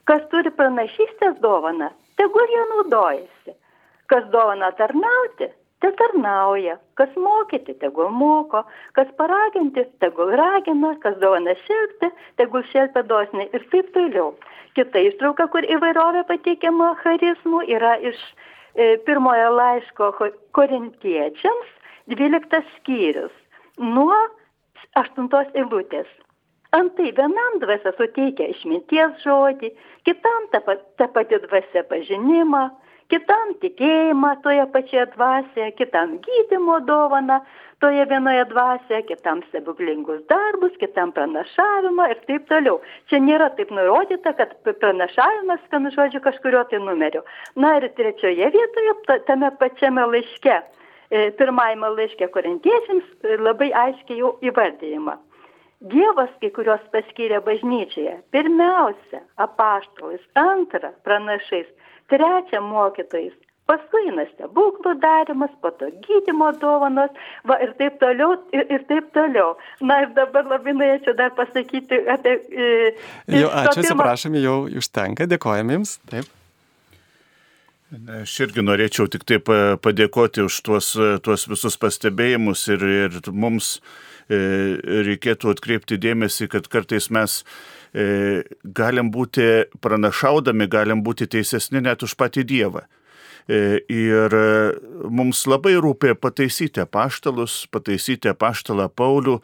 Kas turi pranašystės dovaną, tegul jie naudojasi. Kas dovana tarnauti, te tarnauja. Kas mokyti, tegul moko. Kas paraginti, tegul ragina. Kas dovana šelpti, tegul šelpia dosniai ir taip toliau kita ištrauka, kur įvairovė pateikiama charizmų, yra iš e, pirmojo laiško korintiečiams, 12 skyrius, nuo 8 eilutės. Antai vienam dvasia suteikia išminties žodį, kitam ta, ta pati dvasia pažinimą, kitam tikėjimą toje pačioje dvasioje, kitam gydymo dovaną toje vienoje dvasioje, kitam stebuklingus darbus, kitam pranašavimą ir taip toliau. Čia nėra taip nurodyta, kad pranašavimas, vienu žodžiu, kažkurio tai numeriu. Na ir trečioje vietoje, tame pačiame laiške, e, pirmajame laiške korintiečiams, e, labai aiškiai jau įvardyjama. Dievas kai kurios paskyrė bažnyčioje. Pirmiausia, apaštalais, antra, pranašais, trečia mokytojais, paskui eina stebuklų darymas, po to gydymo dovanos, va ir taip toliau, ir, ir taip toliau. Na ir dabar labai norėčiau dar pasakyti apie... E, jau, ačiū, atsiprašom, jau užtenka, dėkojame Jums. Taip. Aš irgi norėčiau tik taip padėkoti už tuos, tuos visus pastebėjimus ir, ir mums e, reikėtų atkreipti dėmesį, kad kartais mes e, galim būti pranašaudami, galim būti teisesni net už patį Dievą. E, ir mums labai rūpė pataisyti paštalus, pataisyti paštalą Paulių,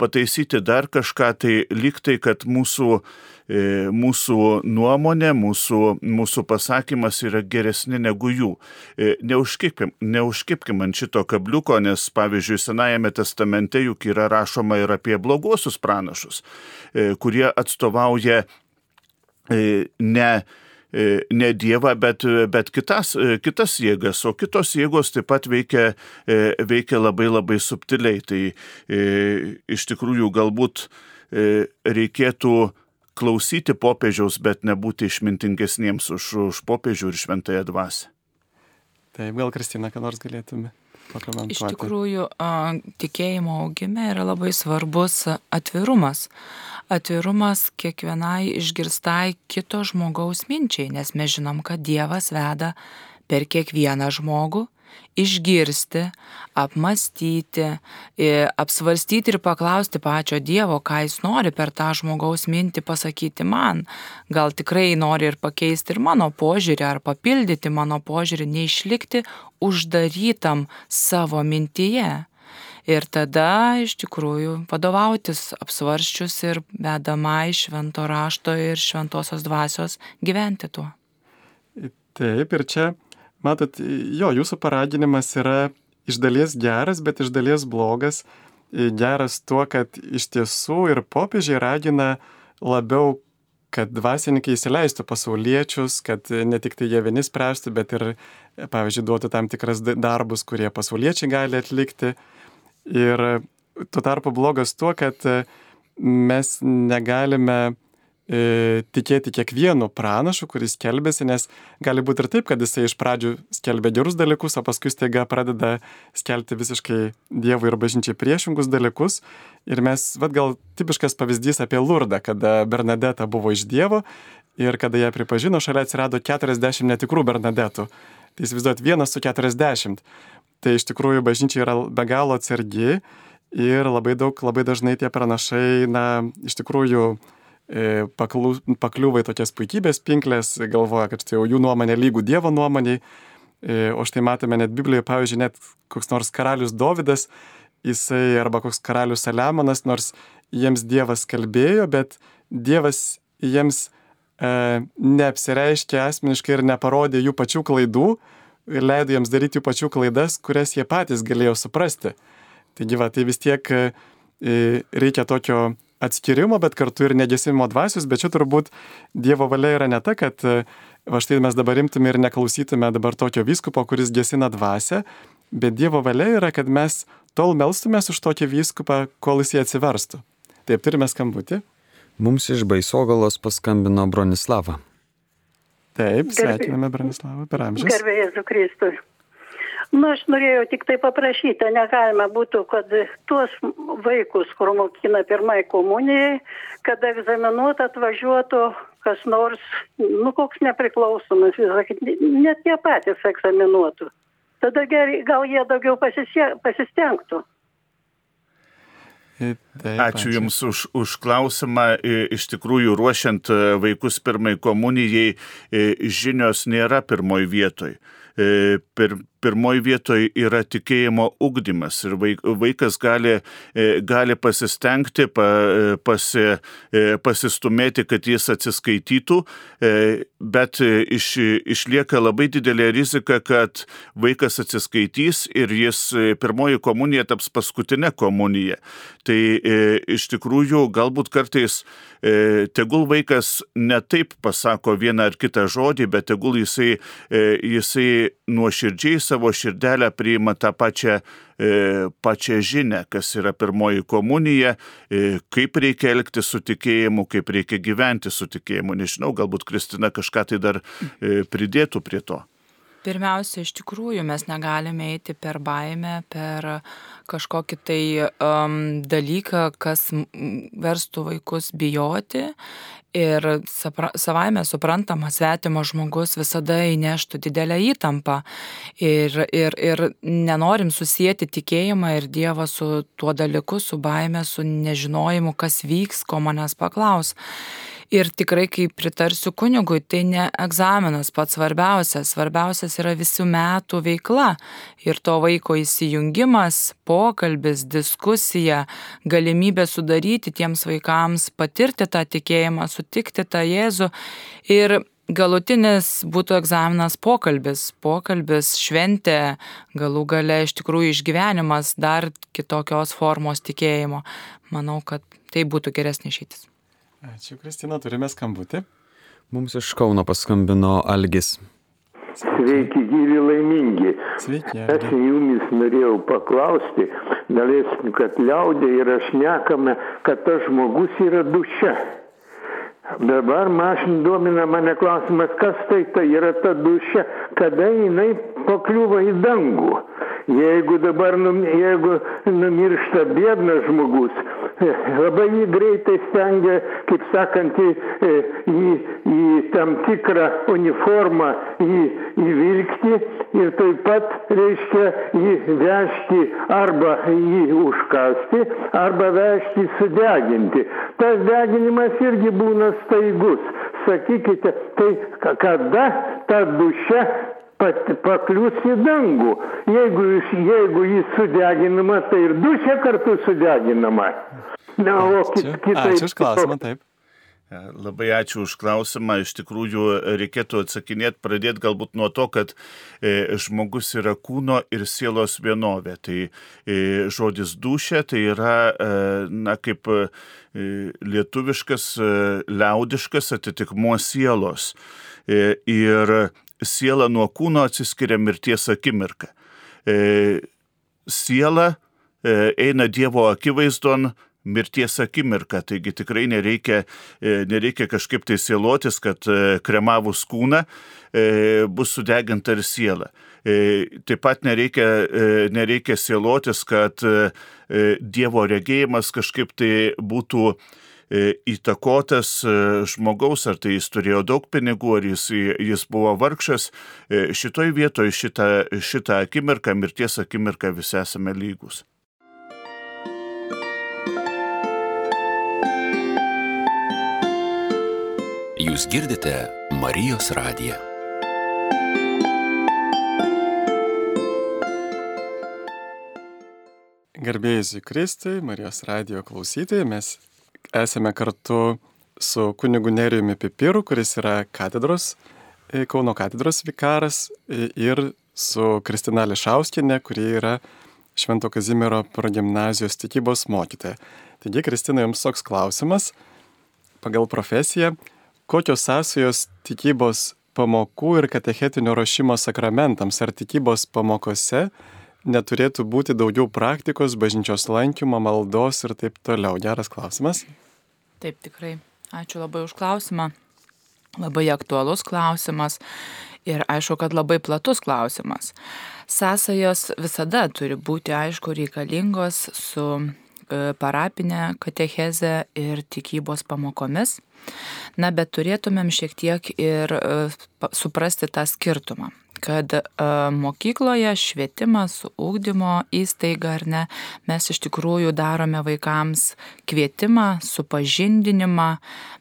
pataisyti dar kažką, tai liktai, kad mūsų E, mūsų nuomonė, mūsų, mūsų pasakymas yra geresni negu jų. E, neužkipkim, neužkipkim ant šito kabliuko, nes pavyzdžiui, Senajame testamente juk yra rašoma ir apie bloguosius pranašus, e, kurie atstovauja ne ne Dievą, bet, bet kitas, kitas jėgas, o kitos jėgos taip pat veikia, veikia labai labai subtiliai. Tai iš tikrųjų galbūt reikėtų klausyti popiežiaus, bet nebūti išmintingesniems už, už popiežių ir šventąją dvasę. Taip, gal Kristina, ką nors galėtume pakomentuoti? Iš tikrųjų, tikėjimo augime yra labai svarbus atvirumas. Atvirumas kiekvienai išgirstai kito žmogaus minčiai, nes mes žinom, kad Dievas veda per kiekvieną žmogų išgirsti, apmastyti, apsvarstyti ir paklausti pačio Dievo, ką jis nori per tą žmogaus mintį pasakyti man. Gal tikrai nori ir pakeisti ir mano požiūrį, ar papildyti mano požiūrį, neišlikti uždarytam savo mintyje. Ir tada iš tikrųjų vadovautis apsvarščius ir vedama iš švento rašto ir šventosios dvasios gyventi tuo. Taip, ir čia Matot, jo, jūsų paraginimas yra iš dalies geras, bet iš dalies blogas. Geras tuo, kad iš tiesų ir popiežiai ragina labiau, kad dvasininkai įsileistų pasauliečius, kad ne tik tai jie vieni spręstų, bet ir, pavyzdžiui, duotų tam tikras darbus, kurie pasauliečiai gali atlikti. Ir tuo tarpu blogas tuo, kad mes negalime e, tikėti kiekvienu pranašu, kuris skelbėsi, nes gali būti ir taip, kad jisai iš pradžių skelbė gerus dalykus, o paskui staiga pradeda skelbti visiškai Dievui ir bažnyčiai priešingus dalykus. Ir mes, vad gal tipiškas pavyzdys apie Lurdą, kada Bernadeta buvo iš Dievo ir kada ją pripažino, šalia atsirado 40 netikrų Bernadetų. Tai įsivaizduot, vienas su 40. Tai iš tikrųjų bažnyčia yra be galo atsargi ir labai daug, labai dažnai tie pranašai, na, iš tikrųjų, E, pakliūva į tokias puikybės pinklės, galvoja, kad štai jau jų nuomonė lygų Dievo nuomoniai. E, o štai matome net Biblijoje, pavyzdžiui, net koks nors karalius Dovydas, jisai arba koks karalius Saliamonas, nors jiems Dievas kalbėjo, bet Dievas jiems e, neapsireiškė asmeniškai ir neparodė jų pačių klaidų ir leido jiems daryti jų pačių klaidas, kurias jie patys galėjo suprasti. Taigi, va, tai vis tiek e, reikia tokio atskirimo, bet kartu ir negesinimo dvasios, bet čia turbūt Dievo valia yra ne ta, kad e, va štai mes dabar imtume ir neklausytume dabar tokio vyskupo, kuris gesina dvasę, bet Dievo valia yra, kad mes tol melstumės už tokį vyskupą, kol jis jį atsiverstų. Taip, turime skambutį. Mums iš Baisogalos paskambino Bronislava. Taip, sveikiname Bronislavą per amžius. Gerbėjai Jėzų Kristui nu aš norėjau tiktai paprašyti ar negalima būtų kad tuos vaikus kur mokina pirmai komunijai kad egzaminuot atvažiuotų kas nors nu koks nepriklausomas sakyt ne tie patys egzaminuotų tada gerai gal jie daugiau pasisie pasistengtų Taip, ačiū Jums už, už klausimą. Iš tikrųjų, ruošiant vaikus pirmai komunijai, žinios nėra pirmoji vietoj. Pir, pirmoji vietoje yra tikėjimo ugdymas ir vaikas gali, e, gali pasistengti, pasi, e, pasistumėti, kad jis atsiskaitytų, e, bet iš, išlieka labai didelė rizika, kad vaikas atsiskaitys ir jis pirmoji komunija taps paskutinė komunija. Tai iš tikrųjų galbūt kartais tegul vaikas ne taip pasako vieną ar kitą žodį, bet tegul jisai, jisai nuoširdžiai savo širdelę priima tą pačią, e, pačią žinę, kas yra pirmoji komunija, e, kaip reikia elgti su tikėjimu, kaip reikia gyventi su tikėjimu. Nežinau, galbūt Kristina kažką tai dar e, pridėtų prie to. Pirmiausia, iš tikrųjų mes negalime eiti per baimę, per kažkokį tai um, dalyką, kas verstų vaikus bijoti. Ir savaime suprantama, svetimas žmogus visada įneštų didelę įtampą. Ir, ir, ir nenorim susijęti tikėjimą ir Dievą su tuo dalyku, su baime, su nežinojimu, kas vyks, ko manęs paklaus. Ir tikrai, kai pritarsiu kunigui, tai ne egzaminas pats svarbiausias. Svarbiausias yra visų metų veikla. Ir to vaiko įsijungimas, pokalbis, diskusija, galimybė sudaryti tiems vaikams, patirti tą tikėjimą, sutikti tą Jėzų. Ir galutinis būtų egzaminas pokalbis, pokalbis, šventė, galų gale iš tikrųjų išgyvenimas dar kitokios formos tikėjimo. Manau, kad tai būtų geresnė išeitis. Ačiū, Kristina, turime skambutį. Mums iš Kauno paskambino Algis. Sveiki, gyvi laimingi. Sveiki. Aš jumis norėjau paklausti, galėsim, kad liaudė yra šnekame, kad tas žmogus yra duše. Dabar mašin domina mane klausimas, kas tai tai yra ta duše, kada jinai pakliūva į dangų. Jeigu dabar, num, jeigu numiršta bėdnas žmogus, [laughs] labai jį greitai stengia, kaip sakant, į, į, į tam tikrą uniformą į, įvilkti ir taip pat, reiškia, jį vežti arba jį užkasti, arba vežti sudeginti. Tas deginimas irgi būna staigus. Sakykite, tai kada ta duše paklius į dangų. Jeigu, jeigu jis sudeginama, tai ir dušė kartu sudeginama. Na, o kit, kitai. Ačiū už klausimą, taip. E, labai ačiū už klausimą. Iš tikrųjų, reikėtų atsakinėti, pradėti galbūt nuo to, kad e, žmogus yra kūno ir sielos vienovė. Tai e, žodis dušė tai yra, e, na, kaip e, lietuviškas, e, liaudiškas atitikmuo sielos. E, ir siela nuo kūno atsiskiria mirties akimirka. E, siela e, eina Dievo akivaizdon mirties akimirka, taigi tikrai nereikia, e, nereikia kažkaip tai sielotis, kad e, kremavus kūną e, bus sudeginta ir siela. E, taip pat nereikia, e, nereikia sielotis, kad e, Dievo regėjimas kažkaip tai būtų E, įtakotas e, žmogaus, ar tai jis turėjo daug pinigų, ar jis, jis buvo vargšas, e, šitoj vietoje šitą, šitą akimirką, mirties akimirką visi esame lygus. Jūs girdite Marijos radiją. Garbėjai Kristui, Marijos radijo klausytojai, mes esame kartu su kunigu Nerijumi Pipiru, kuris yra katedros, e, Kauno katedros vikaras ir su Kristina Lišauskinė, kuri yra Švento Kazimiero progymnazijos tikybos mokytoja. Taigi, Kristina, jums toks klausimas pagal profesiją, kokios sąsajos tikybos pamokų ir katechetinio ruošimo sakramentams ar tikybos pamokose neturėtų būti daugiau praktikos, bažnyčios lankymo, maldos ir taip toliau? Geras klausimas. Taip, tikrai. Ačiū labai už klausimą. Labai aktualus klausimas ir aišku, kad labai platus klausimas. Sąsajos visada turi būti, aišku, reikalingos su e, parapinė katecheze ir tikybos pamokomis. Na, bet turėtumėm šiek tiek ir e, suprasti tą skirtumą kad e, mokykloje švietimas, ūkdymo įstaiga ar ne, mes iš tikrųjų darome vaikams kvietimą, supažindinimą,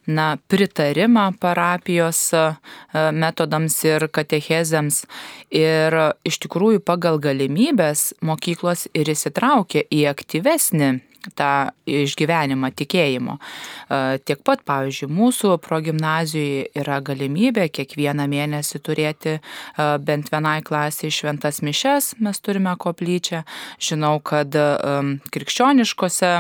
na, pritarimą parapijos e, metodams ir katechezėms. Ir iš tikrųjų pagal galimybės mokyklos ir įsitraukia į aktyvesnį tą išgyvenimą tikėjimo. Tiek pat, pavyzdžiui, mūsų progymnazijoje yra galimybė kiekvieną mėnesį turėti bent vienai klasiai šventas mišes, mes turime koplyčią. Žinau, kad krikščioniškose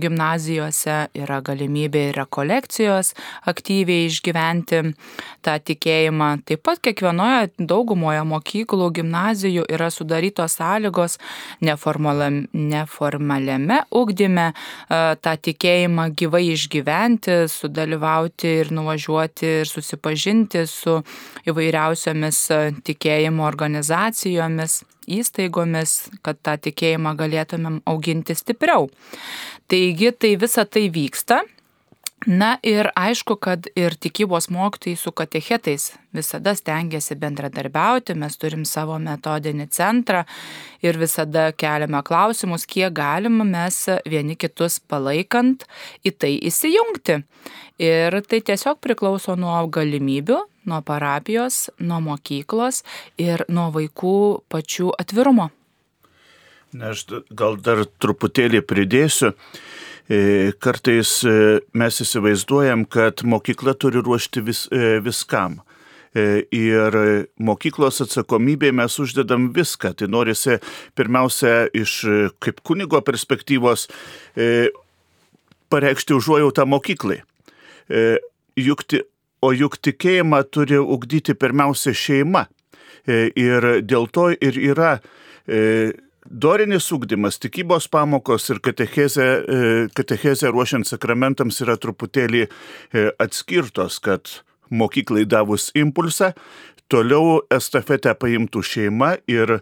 gimnazijose yra galimybė ir rekolekcijos aktyviai išgyventi tą tikėjimą. Taip pat kiekvienoje daugumoje mokyklų, gimnazijų yra sudarytos sąlygos neformaliame ugdyme galime tą tikėjimą gyvai išgyventi, sudalyvauti ir nuvažiuoti ir susipažinti su įvairiausiomis tikėjimo organizacijomis įstaigomis, kad tą tikėjimą galėtumėm auginti stipriau. Taigi tai visa tai vyksta Na ir aišku, kad ir tikybos mokytojai su katechetais visada stengiasi bendradarbiauti, mes turim savo metodinį centrą ir visada keliame klausimus, kiek galima mes vieni kitus palaikant į tai įsijungti. Ir tai tiesiog priklauso nuo galimybių, nuo parapijos, nuo mokyklos ir nuo vaikų pačių atvirumo. Na, aš gal dar truputėlį pridėsiu. E, kartais e, mes įsivaizduojam, kad mokykla turi ruošti vis, e, viskam. Ir mokyklos atsakomybė mes uždedam viską. Tai norisi pirmiausia iš kaip kunigo perspektyvos pareikšti užuojautą mokyklai. Juk, o juk tikėjimą turi ugdyti pirmiausia šeima. Ir dėl to ir yra Dorinis ūkdymas, tikybos pamokos ir katechezė, e, katechezė ruošiant sakramentams yra truputėlį e, atskirtos, kad mokyklai davus impulsą, toliau estafetę paimtų šeima ir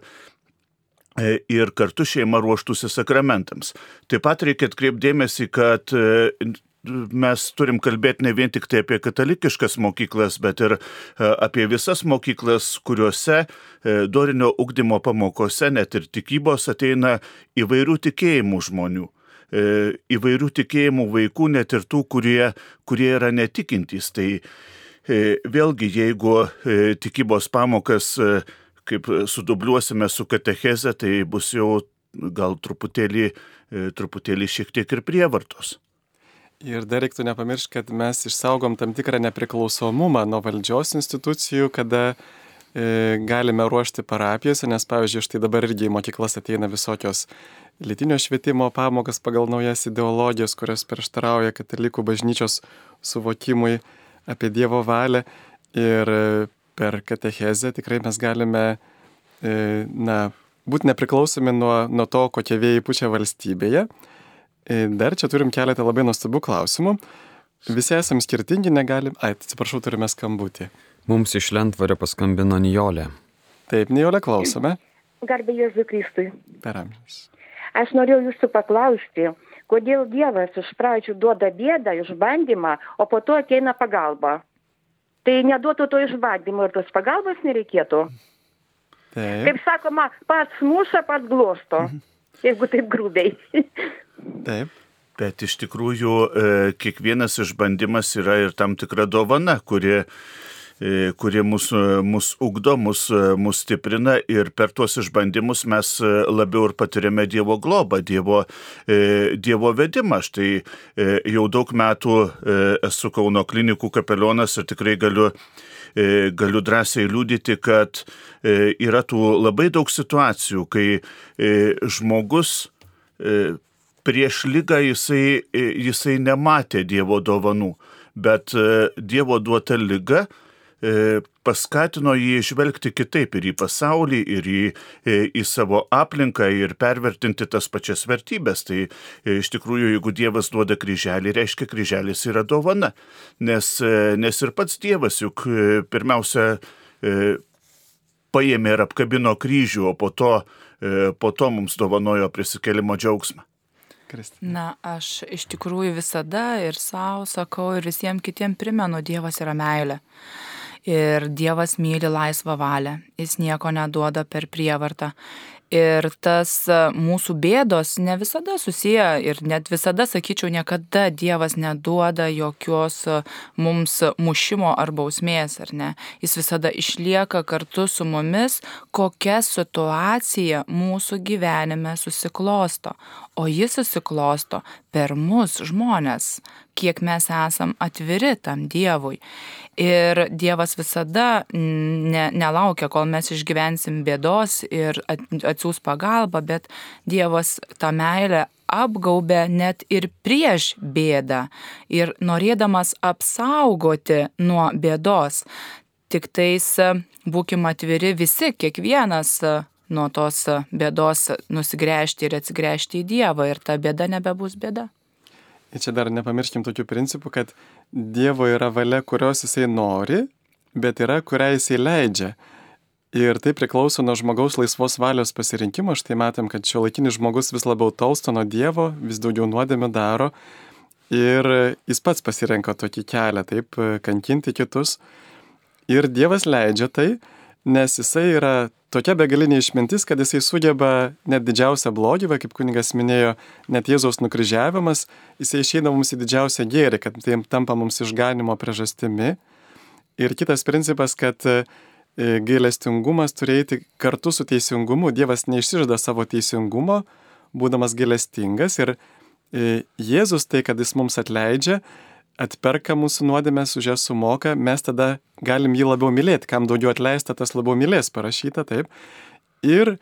e, ir kartu šeima ruoštųsi sakramentams. Taip pat reikia atkreipdėmėsi, kad mes turim kalbėti ne vien tik tai apie katalikiškas mokyklas, bet ir e, apie visas mokyklas, kuriuose e, dorinio ugdymo pamokose, net ir tikybos ateina įvairių tikėjimų žmonių e, įvairių tikėjimų vaikų, net ir tų, kurie, kurie yra netikintys. Tai vėlgi, jeigu tikybos pamokas kaip sudubliuosime su katecheze, tai bus jau gal truputėlį, truputėlį šiek tiek ir prievartos. Ir dar reiktų nepamiršti, kad mes išsaugom tam tikrą nepriklausomumą nuo valdžios institucijų, kada e, galime ruošti parapijose, nes pavyzdžiui, štai dabar irgi į mokyklas ateina visokios lytinio švietimo pamokas pagal naujas ideologijas, kurios prieštarauja katalikų bažnyčios suvokimui apie Dievo valią. Ir e, per katechezę tikrai mes galime, e, na, būti nepriklausomi nuo, nuo to, kokie vėjai pučia valstybėje dar čia turim keletą labai nuostabių klausimų. Visi esame skirtingi, negalim. Ai, atsiprašau, turime skambutį. Mums iš Lentvario paskambino Nijolė. Taip, Nijolė, klausome. Garbė Jėzui Kristui. Per amžius. Aš norėjau jūsų paklausti, kodėl Dievas iš pradžių duoda bėdą, išbandymą, o po to ateina pagalba. Tai neduotų to išbandymo ir tos pagalbos nereikėtų. Taip. Kaip sakoma, pats muša, pats glosto. Mhm. Jeigu taip grubiai. Taip. Bet iš tikrųjų e, kiekvienas išbandymas yra ir tam tikra dovana, kuri, e, kuri mus, mus ugdo, mus, mus stiprina ir per tuos išbandymus mes labiau ir patiriame Dievo globą, Dievo, e, dievo vedimą. Štai jau daug metų esu Kauno klinikų kapelionas ir tikrai galiu galiu drąsiai liūdyti, kad yra tų labai daug situacijų, kai žmogus prieš lygą jisai, jisai nematė Dievo dovanų, bet e, Dievo duota lyga e, paskatino jį žvelgti kitaip ir į pasaulį, ir į, e, į savo aplinką, ir pervertinti tas pačias vertybės. Tai iš tikrųjų, jeigu Dievas duoda kryželį, reiškia, kryželis yra dovana. Nes, nes ir pats Dievas juk pirmiausia paėmė ir apkabino kryžių, o po to, po to mums dovanojo prisikelimo džiaugsmą. Kristina. Na, aš iš tikrųjų visada ir savo sakau, ir visiems kitiems primenu, Dievas yra meilė. Ir Dievas myli laisvą valią, jis nieko neduoda per prievartą. Ir tas e, mūsų bėdos ne visada susiję ir net visada, sakyčiau, niekada Dievas neduoda jokios e, mums mušimo ar bausmės, ar ne. Jis visada išlieka kartu su mumis, kokia situacija mūsų gyvenime susiklosto. O jis susiklosto per mus žmonės, kiek mes esam atviri tam Dievui. Ir Dievas visada ne, nelaukia, kol mes išgyvensim bėdos ir atsiūs pagalbą, bet Dievas tą meilę apgaubė net ir prieš bėdą ir norėdamas apsaugoti nuo bėdos. Tik tais būkim atviri visi, kiekvienas nuo tos bėdos nusigręžti ir atsigręžti į Dievą ir ta bėda nebebus bėda. Ir čia dar nepamirškim tokių principų, kad Dievo yra valia, kurios jisai nori, bet yra, kurią jisai leidžia. Ir tai priklauso nuo žmogaus laisvos valios pasirinkimo. Štai matėm, kad šio laikinis žmogus vis labiau tolsta nuo Dievo, vis daugiau nuodėmė daro. Ir jis pats pasirenka tokį kelią, taip, kankinti kitus. Ir Dievas leidžia tai, nes jisai yra tokia begalinė išmintis, kad jisai sugeba net didžiausią blogį, va, kaip kunigas minėjo, net Jėzaus nukryžiavimas, jisai išeina mums į didžiausią gėrį, kad tai tampa mums išganimo priežastimi. Ir kitas principas, kad e, gailestingumas turi eiti kartu su teisingumu. Dievas neišsižada savo teisingumo, būdamas gailestingas. Ir e, Jėzus tai, kad jis mums atleidžia, atperka mūsų nuodėmės, už jas sumoka, mes tada galim jį labiau mylėti, kam daugiau atleista, tas labiau mylės parašyta, taip. Ir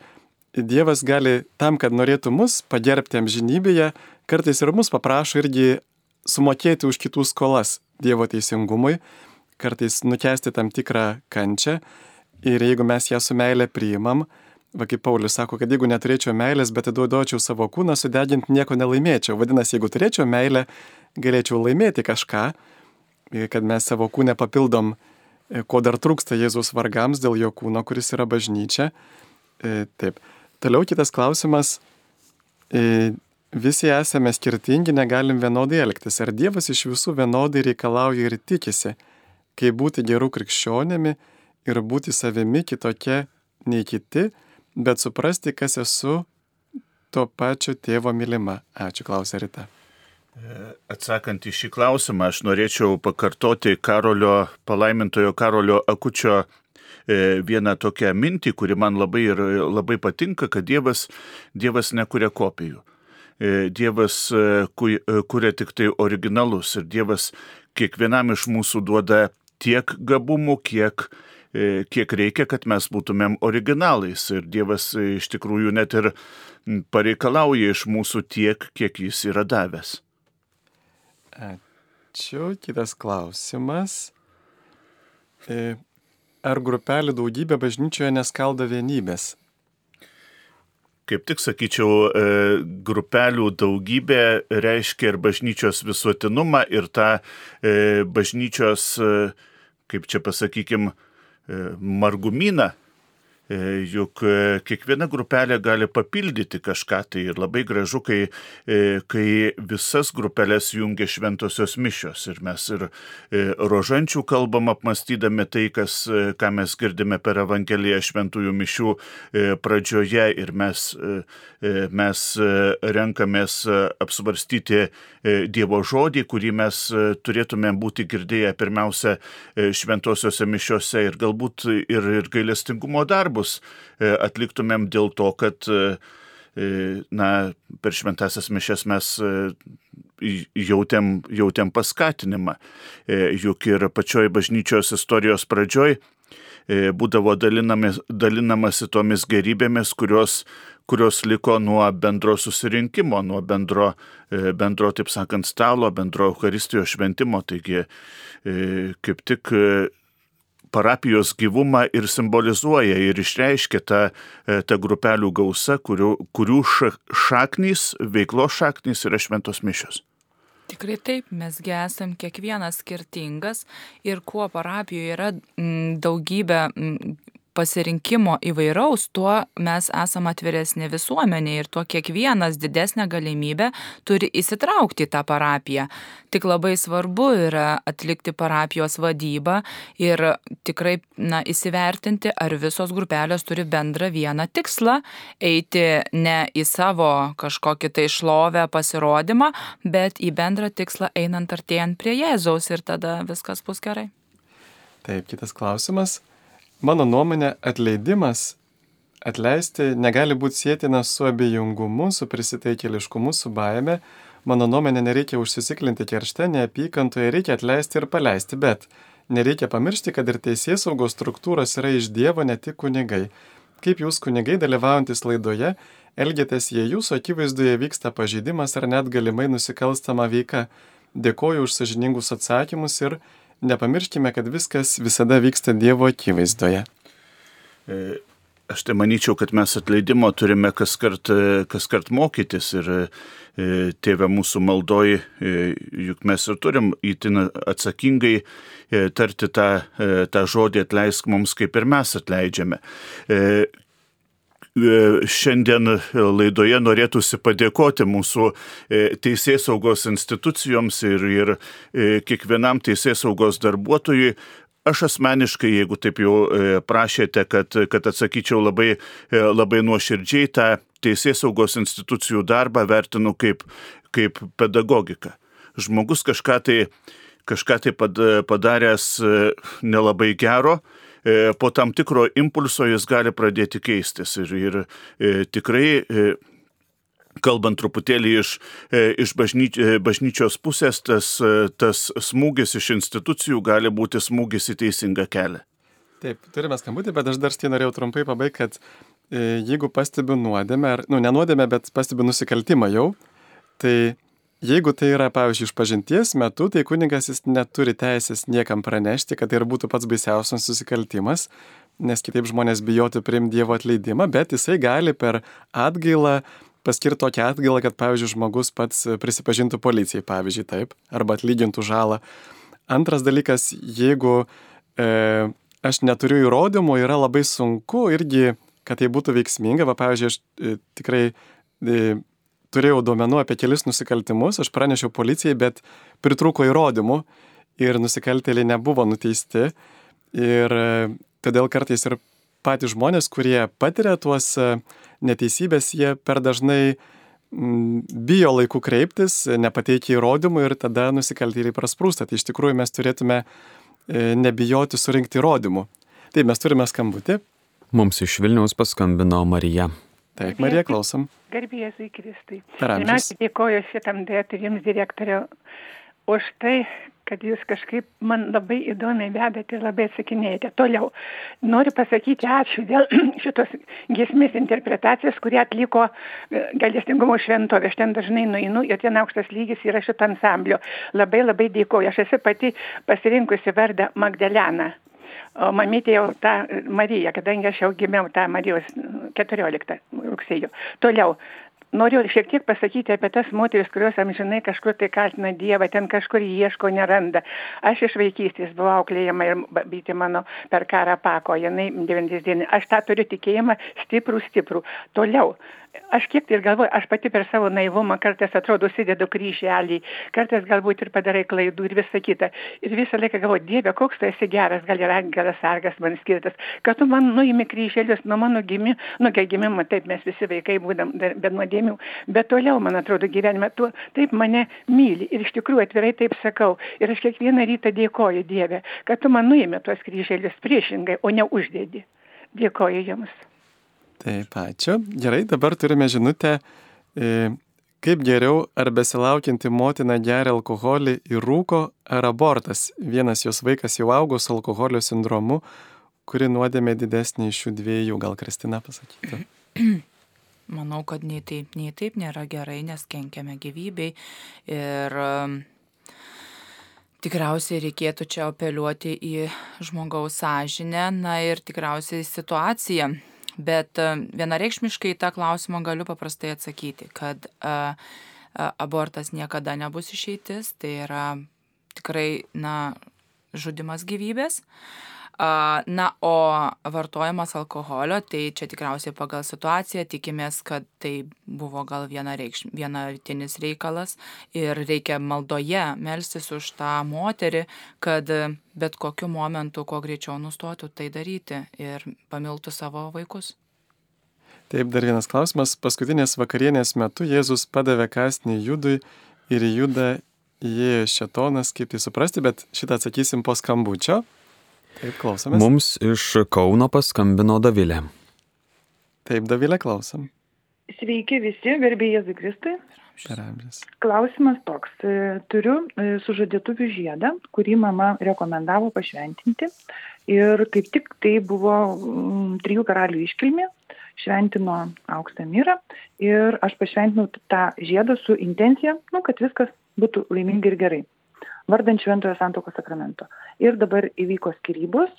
Dievas gali tam, kad norėtų mus pagerbti amžinybėje, kartais ir mus paprašo irgi sumokėti už kitų skolas Dievo teisingumui, kartais nukesti tam tikrą kančią ir jeigu mes ją su meilė priimam, va kaip Paulius sako, kad jeigu neturėčiau meilės, bet atiduočiau savo kūną, sudeginti nieko nelaimėčiau. Vadinasi, jeigu turėčiau meilę, galėčiau laimėti kažką, kad mes savo kūnę papildom, e, ko dar trūksta Jėzaus vargams dėl jo kūno, kuris yra bažnyčia. E, taip. Toliau kitas klausimas. E, visi esame skirtingi, negalim vienodai elgtis. Ar Dievas iš visų vienodai reikalauja ir tikisi, kaip būti gerų krikščionėmi ir būti savimi kitokia nei kiti, bet suprasti, kas esu to pačio tėvo mylima. Ačiū, klausė Rita. Atsakant į šį klausimą, aš norėčiau pakartoti Karolio, palaimintojo Karolio Akučio e, vieną tokią mintį, kuri man labai ir labai patinka, kad Dievas, dievas nekuria kopijų. E, dievas e, kuria tik tai originalus ir Dievas kiekvienam iš mūsų duoda tiek gabumų, kiek, kiek reikia, kad mes būtumėm originalais. Ir Dievas iš tikrųjų net ir pareikalauja iš mūsų tiek, kiek jis yra davęs. Ačiū. Kitas klausimas. E, ar grupelį daugybė bažnyčioje neskalda vienybės? Kaip tik sakyčiau, e, grupelių daugybė reiškia ir bažnyčios visuotinumą, ir tą e, bažnyčios, kaip čia pasakykim, margumyną juk e, kiekviena grupelė gali papildyti kažką tai ir labai gražu, kai, e, kai visas grupelės jungia šventosios mišios. Ir mes ir rožančių kalbam apmastydami tai, kas, ką mes girdime per Evangeliją šventųjų mišių pradžioje. Ir mes, mes renkamės apsvarstyti Dievo žodį, kurį mes turėtume būti girdėję pirmiausia šventosiuose mišiuose ir galbūt ir, ir gailestingumo darbų darbus e, atliktumėm dėl to, kad e, e, na, per šventasias mišes mes jautėm, jautėm paskatinimą. Juk ir pačioj bažnyčios istorijos pradžioj būdavo dalinamasi tomis gerybėmis, kurios, kurios liko nuo bendro susirinkimo, nuo bendro, bendro, taip sakant, stalo, bendro Euharistijos šventimo. Taigi kaip tik parapijos gyvumą ir simbolizuoja ir išreiškia tą, e, tą grupelių gausą, kurių, kurių šaknys, veiklos šaknys yra šventos mišios. Tikrai taip, mesgi esam kiekvienas skirtingas ir kuo parapijoje yra daugybė pasirinkimo įvairaus, tuo mes esame atviresni visuomenė ir tuo kiekvienas didesnę galimybę turi įsitraukti į tą parapiją. Tik labai svarbu yra atlikti parapijos vadybą ir tikrai na, įsivertinti, ar visos grupelės turi bendrą vieną tikslą - eiti ne į savo kažkokį tai šlovę pasirodymą, bet į bendrą tikslą einant artėjant prie Jėzaus ir tada viskas bus gerai. Taip, kitas klausimas. Mano nuomonė, atleidimas, atleisti negali būti sėtina su abejingumu, su prisitaikėliškumu, su baime. Mano nuomonė, nereikia užsisiklinti keršte, neapykantoje, reikia atleisti ir paleisti, bet nereikia pamiršti, kad ir teisės saugos struktūros yra iš Dievo ne tik kunigai. Kaip jūs kunigai dalyvaujantis laidoje, elgiatės, jei jūsų akivaizdoje vyksta pažeidimas ar net galimai nusikalstama veika. Dėkoju už sažiningus atsakymus ir nepamirškime, kad viskas visada vyksta Dievo akivaizdoje. E, aš tai manyčiau, kad mes atleidimo turime kas kart, kas kart mokytis ir tėvė mūsų maldoji, juk mes ir turim įtin atsakingai tarti tą, tą žodį atleisk mums, kaip ir mes atleidžiame. Šiandien laidoje norėtųsi padėkoti mūsų teisės saugos institucijoms ir, ir kiekvienam teisės saugos darbuotojui Aš asmeniškai, jeigu taip jau e, prašėte, kad, kad atsakyčiau labai, e, labai nuoširdžiai, tą teisės saugos institucijų darbą vertinu kaip, kaip pedagogiką. Žmogus kažką tai, kažką tai padaręs e, nelabai gero, po tam tikro impulso jis gali pradėti keistis. Ir, ir tikrai kalbant truputėlį iš, e, iš bažnyč, e, bažnyčios pusės, tas, e, tas smūgis iš institucijų gali būti smūgis į teisingą kelią. Taip, turime skambutį, bet aš dar štai norėjau trumpai pabaigti, kad jeigu pastebiu nuodėmę, ar, nu, ne nuodėmę, bet pastebiu nusikaltimą jau, tai jeigu tai yra, pavyzdžiui, iš pažinties metu, tai kunigas jis neturi teisės niekam pranešti, kad tai ir būtų pats baisiausias nusikaltimas, nes kitaip žmonės bijotų priimti Dievo atleidimą, bet jisai gali per atgailą paskirti tokią atgailą, kad, pavyzdžiui, žmogus pats prisipažintų policijai, pavyzdžiui, taip, arba atlygintų žalą. Antras dalykas, jeigu e, aš neturiu įrodymų, yra labai sunku irgi, kad tai būtų veiksminga. Va, pavyzdžiui, aš e, tikrai e, turėjau duomenų apie kelis nusikaltimus, aš pranešiau policijai, bet pritruko įrodymų ir nusikaltėliai nebuvo nuteisti. Ir e, todėl kartais ir patys žmonės, kurie patiria tuos e, neteisybės, jie per dažnai bijo laiku kreiptis, nepateikia įrodymų ir tada nusikaltėliai prasprūsta. Tai iš tikrųjų mes turėtume e, nebijoti surinkti įrodymų. Tai mes turime skambutį. Mums iš Vilniaus paskambino Marija. Taip, Marija, klausom. Garbėjai Kristui. Pirmiausia, dėkoju šitam dėtui jums direktoriu už tai, kad jūs kažkaip man labai įdomiai vedate ir labai atsakinėjate. Toliau noriu pasakyti ačiū dėl [clears throat] šitos giesmės interpretacijos, kurią atliko e, galestingumo šventovė. Aš ten dažnai nueinu ir ten aukštas lygis yra šito ansamblio. Labai labai dėkoju. Aš esu pati pasirinkusi vardą Magdalena. O mamytė jau tą Mariją, kadangi aš jau gimiau tą Marijos 14 rugsėjo. Toliau, noriu šiek tiek pasakyti apie tas moteris, kurios amžinai kažkur tai kaltina Dievą, ten kažkur ieško, neranda. Aš iš vaikystės buvau auklėjama ir bitė mano per karą pako, jinai 90 dienų. Aš tą turiu tikėjimą stiprų, stiprų. Toliau, aš kiek tai ir galvoju, aš pati per savo naivumą kartais atrodo užsidedu kryželį, kartais galbūt ir padarai klaidų ir visa kita. Ir visą laiką galvoju, Dieve, koks tu esi geras, gal yra geras sargas man skirtas, kad tu man nuimi kryželius nuo mano gimimo, nu, kai gimimo, taip mes visi vaikai būdam be nuodėmių, bet toliau, man atrodo, gyvenime, tu taip mane myli ir iš tikrųjų atvirai taip sakau. Ir aš kiekvieną rytą dėkoju Dieve, kad tu man nuimi tuos kryželius priešingai, o ne uždėdi. Dėkoju Jums. Taip, ačiū. Gerai, dabar turime žinutę, e, kaip geriau, ar besilaukianti motina geria alkoholį ir rūko, ar abortas. Vienas jos vaikas jau augo su alkoholio sindromu, kuri nuodėmė didesnė iš šių dviejų, gal Kristina pasakytų. [clears throat] Manau, kad nei taip, nei taip nėra gerai, nes kenkiame gyvybei. Ir um, tikriausiai reikėtų čia apeliuoti į žmogaus sąžinę, na ir tikriausiai situaciją Bet e, vienareikšmiškai tą klausimą galiu paprastai atsakyti, kad e, e, abortas niekada nebus išeitis, tai yra tikrai, na, žudimas gyvybės. Na, o vartojimas alkoholio, tai čia tikriausiai pagal situaciją tikimės, kad tai buvo gal vienartinis reikalas ir reikia maldoje melstis už tą moterį, kad bet kokiu momentu kuo greičiau nustotų tai daryti ir pamiltų savo vaikus. Taip, dar vienas klausimas. Paskutinės vakarienės metu Jėzus padavė kasnį judui ir juda įėjo šetonas, kaip tai suprasti, bet šitą atsakysim po skambučio. Taip, klausomės. Mums iš Kauno paskambino Davilė. Taip, Davilė, klausom. Sveiki visi, Kristui. Peramžės. Klausimas toks. E, turiu e, sužadėtuvių žiedą, kurį mama rekomendavo pašventinti. Ir kaip tik tai buvo m, trijų karalių iškilmė, šventino aukštą myrą. Ir aš pašventinau tą žiedą su intencija, nu, kad viskas būtų laimingai ir gerai vardant šventojo santokos sakramento. Ir dabar įvyko skirybos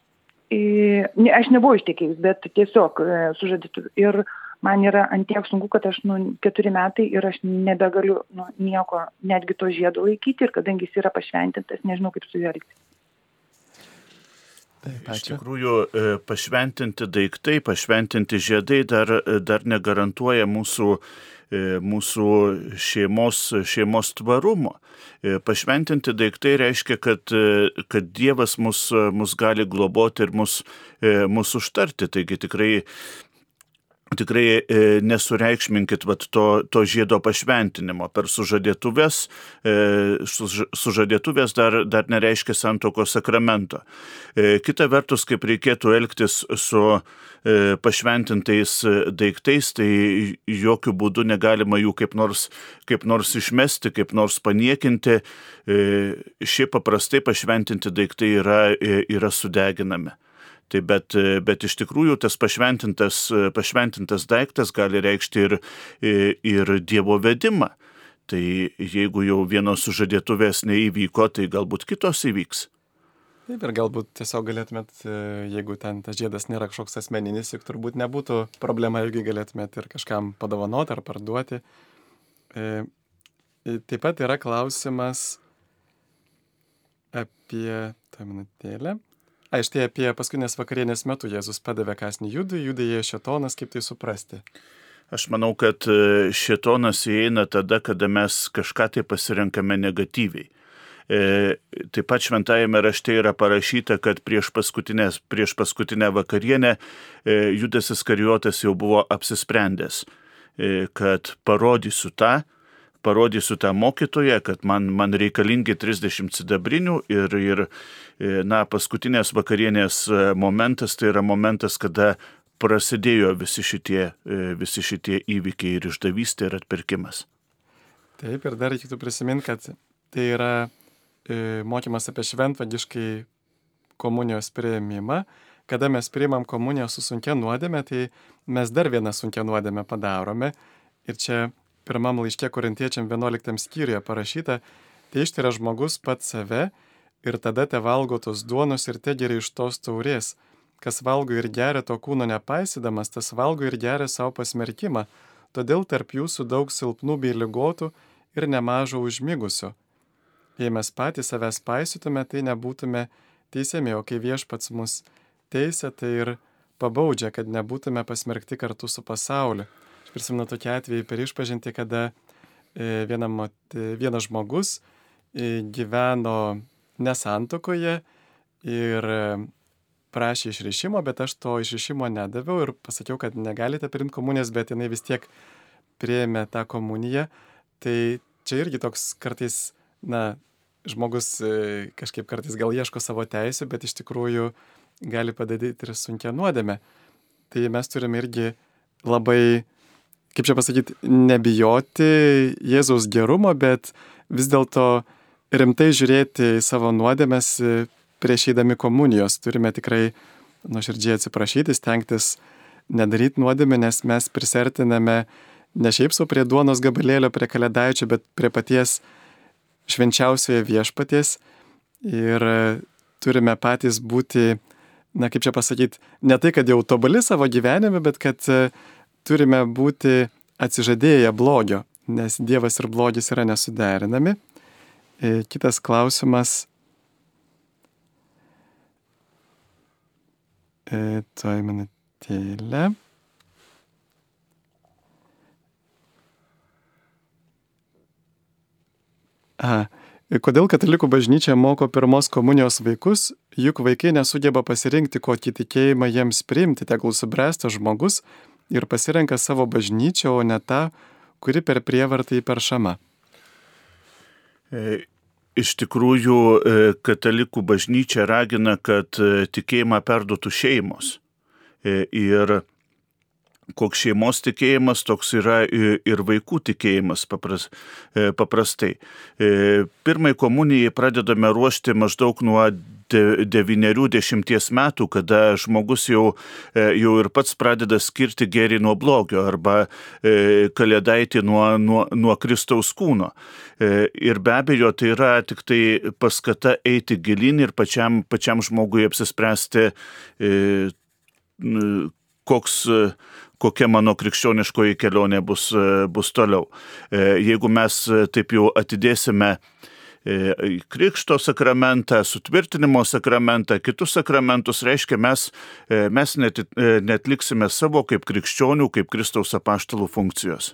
ne, aš nebuvau ištekėjus, bet tiesiog e, sužadėtų. Ir man yra antiek sunku, kad aš nu, keturi metai ir aš nebegaliu nu, nieko, netgi to žiedo laikyti ir kadangi jis yra pašventintas, nežinau kaip su juo elgtis. Taip, Iš tikrųjų, e, pašventinti daiktai, pašventinti žiedai dar, dar negarantuoja mūsų, e, mūsų šeimos, šeimos tvarumo. E, pašventinti daiktai reiškia, kad, kad Dievas mus, mus gali globoti ir mus, mus užtarti. Taigi tikrai tikrai e, nesureikšminkit vat, to, to žiedo pašventinimo. Per sužadėtuvės, e, sužadėtuvės dar, dar nereiškia santokos sakramento. E, kita vertus, kaip reikėtų elgtis su pašventintais daiktais, tai jokių būdų negalima jų kaip nors, kaip nors išmesti, kaip nors paniekinti. Šiaip paprastai pašventinti daiktai yra, yra sudeginami. Tai bet, bet iš tikrųjų tas pašventintas, pašventintas daiktas gali reikšti ir, ir Dievo vedimą. Tai jeigu jau vienos sužadėtuvės neįvyko, tai galbūt kitos įvyks. Taip ir galbūt tiesiog galėtumėt, jeigu ten tas žiedas nėra kažkoks asmeninis, juk turbūt nebūtų problema, jeigu galėtumėt ir kažkam padovanoti ar parduoti. E, taip pat yra klausimas apie tą minutėlę. A, štai apie paskutinės vakarienės metu Jėzus padavė kasnį judui, judai šetonas, kaip tai suprasti? Aš manau, kad e, šetonas įeina tada, kada mes kažką tai pasirenkame negatyviai. E, taip pat šventajame rašte yra parašyta, kad prieš, prieš paskutinę vakarienę e, Judas Iskarijotas jau buvo apsisprendęs, kad parodysiu tą, parodysiu tą mokytoją, kad man, man reikalingi 30 sidabrinių ir, ir na, paskutinės vakarienės e, momentas tai yra momentas, kada prasidėjo visi šitie, e, visi šitie įvykiai ir išdavystė ir atpirkimas. Taip, ir dar reikėtų prisiminti, kad tai yra e, mokymas apie šventvagiškai komunijos prieimimą. Kada mes priimam komuniją su sunkia nuodėme, tai mes dar vieną sunkia nuodėmę padarome. Ir čia pirmam laiškė korintiečiam 11 skyriuje parašyta, tai ištiria žmogus pats save ir tada te valgo tos duonos ir te geria iš tos taurės. Kas valgo ir geria to kūno nepaisydamas, tas valgo ir geria savo pasmerkimą, todėl tarp jūsų daug silpnų bei lygotų ir nemažo užmigusio. Jei mes patys savęs paisytume, tai nebūtume teisiami, o kai viešpats mus teisė, tai ir pabaudžia, kad nebūtume pasmerkti kartu su pasauliu. Aš prisimenu tokį atvejį per išpažinti, kada e, viena, vienas žmogus e, gyveno nesantokoje ir e, prašė išrišimo, bet aš to išrišimo nedaviau ir pasakiau, kad negalite priimti komunijos, bet jinai vis tiek prieėmė tą komuniją. Tai čia irgi toks kartais, na, žmogus kažkaip kartais gal ieško savo teisų, bet iš tikrųjų gali padaryti ir sunkia nuodėme. Tai mes turime irgi labai kaip čia pasakyti, nebijoti Jėzaus gerumo, bet vis dėlto rimtai žiūrėti į savo nuodėmės prieš eidami komunijos. Turime tikrai nuoširdžiai atsiprašyti, stengtis nedaryti nuodėmę, nes mes prisertiname ne šiaip su prie duonos gabalėlio, prie kalėdaičio, bet prie paties švenčiausioje viešpaties. Ir turime patys būti, na kaip čia pasakyti, ne tai, kad jau tobuli savo gyvenime, bet kad turime būti atsižadėję blogio, nes Dievas ir blogis yra nesuderinami. E, kitas klausimas. E, Tuoj minutėlę. Aha. Kodėl katalikų bažnyčia moko pirmos komunijos vaikus, juk vaikai nesugeba pasirinkti, kokį tikėjimą jiems priimti, tegul subręstas žmogus ir pasirenka savo bažnyčią, o ne tą, kuri per prievartą įperšama. E, iš tikrųjų, e, katalikų bažnyčia ragina, kad e, tikėjimą perduotų šeimos. Ir koks šeimos tikėjimas, toks yra ir vaikų tikėjimas papras, e, paprastai. E, pirmai komunijai pradedame ruošti maždaug nuo devynerių dešimties metų, kada žmogus jau, e, jau ir pats pradeda skirti gerį nuo blogio arba kalėdaitį nuo, nuo, nuo Kristaus kūno. Ir be abejo, tai yra tik tai paskata eiti gilin ir pačiam, pačiam žmogui apsispręsti, koks, kokia mano krikščioniškoji kelionė bus, e, bus toliau. E, jeigu mes e, taip jau atidėsime Krikšto sakramentą, sutvirtinimo sakramentą, kitus sakramentus, reiškia, mes, mes net, netliksime savo kaip krikščionių, kaip Kristaus apaštalų funkcijos.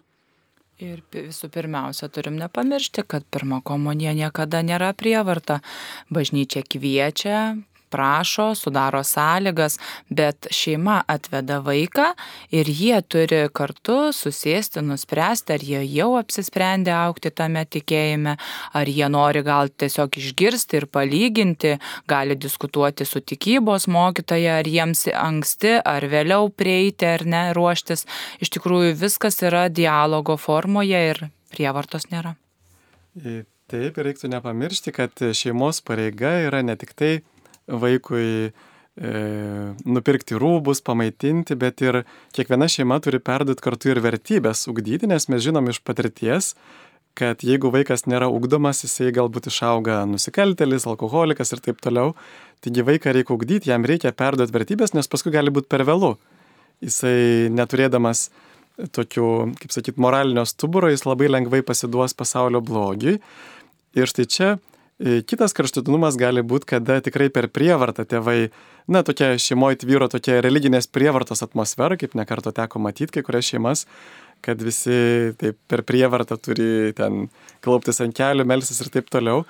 Ir visų pirmiausia, turim nepamiršti, kad pirma komunija niekada nėra prievarta. Bažnyčia kviečia, prašo, sudaro sąlygas, bet šeima atveda vaiką ir jie turi kartu susėsti, nuspręsti, ar jie jau apsisprendė aukti tame tikėjime, ar jie nori gal tiesiog išgirsti ir palyginti, gali diskutuoti su tikybos mokytoja, ar jiems anksti, ar vėliau prieiti, ar ne, ruoštis. Iš tikrųjų viskas yra dialogo formoje ir prievartos nėra. Taip, reiktų nepamiršti, kad šeimos pareiga yra ne tik tai vaikui e, nupirkti rūbus, pamaitinti, bet ir kiekviena šeima turi perduoti kartu ir vertybės ugdyti, nes mes žinom iš patirties, kad jeigu vaikas nėra ugdomas, jisai galbūt išauga nusikaltelis, alkoholikas ir taip toliau. Taigi vaiką reikia ugdyti, jam reikia perduoti vertybės, nes paskui gali būti per vėlų. Jisai neturėdamas tokių, kaip sakyt, moralinio stuburo, jis labai lengvai pasiduos pasaulio blogiui. Ir štai čia kitas kraštutinumas gali būti, kada tikrai per prievartą tėvai, na, tokia šeimoje tvyro tokia religinės prievartos atmosfera, kaip nekarto teko matyti kai kurias šeimas, kad visi taip per prievartą turi ten klauptis ant kelių, melsis ir taip toliau.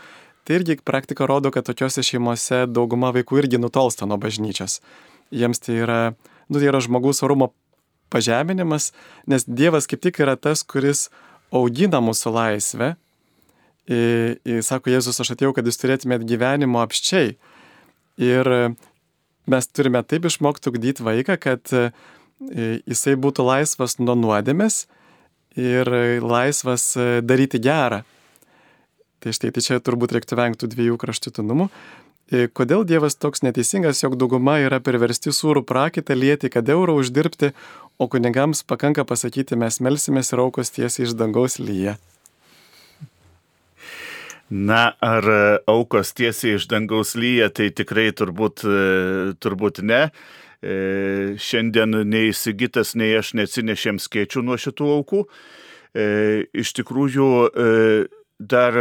Tai irgi praktika rodo, kad tokiuose šeimose dauguma vaikų irgi nutolsta nuo bažnyčios. Jiems tai yra, nu, tai yra žmogaus orumo pažeminimas, nes Dievas kaip tik yra tas, kuris augina mūsų laisvę į, į, sako Jėzus, aš atėjau, kad jūs turėtumėt gyvenimo apščiai. Ir mes turime taip išmokti ugdyti vaiką, kad jisai būtų laisvas nuo nuodėmės ir laisvas daryti gerą. Tai štai, tai čia turbūt reiktų vengti dviejų kraštutinumų. Kodėl Dievas toks neteisingas, jog dauguma yra priversti sūrų prakitą lieti, kad eurą uždirbti, o kunigams pakanka pasakyti, mes melsimės ir aukos tiesiai iš dangaus lyja. Na, ar e, aukos tiesiai iš dangaus lyja, tai tikrai turbūt, e, turbūt ne. E, šiandien nei Sigitas, nei aš neatsinešėm skėčių nuo šitų aukų. Iš tikrųjų, dar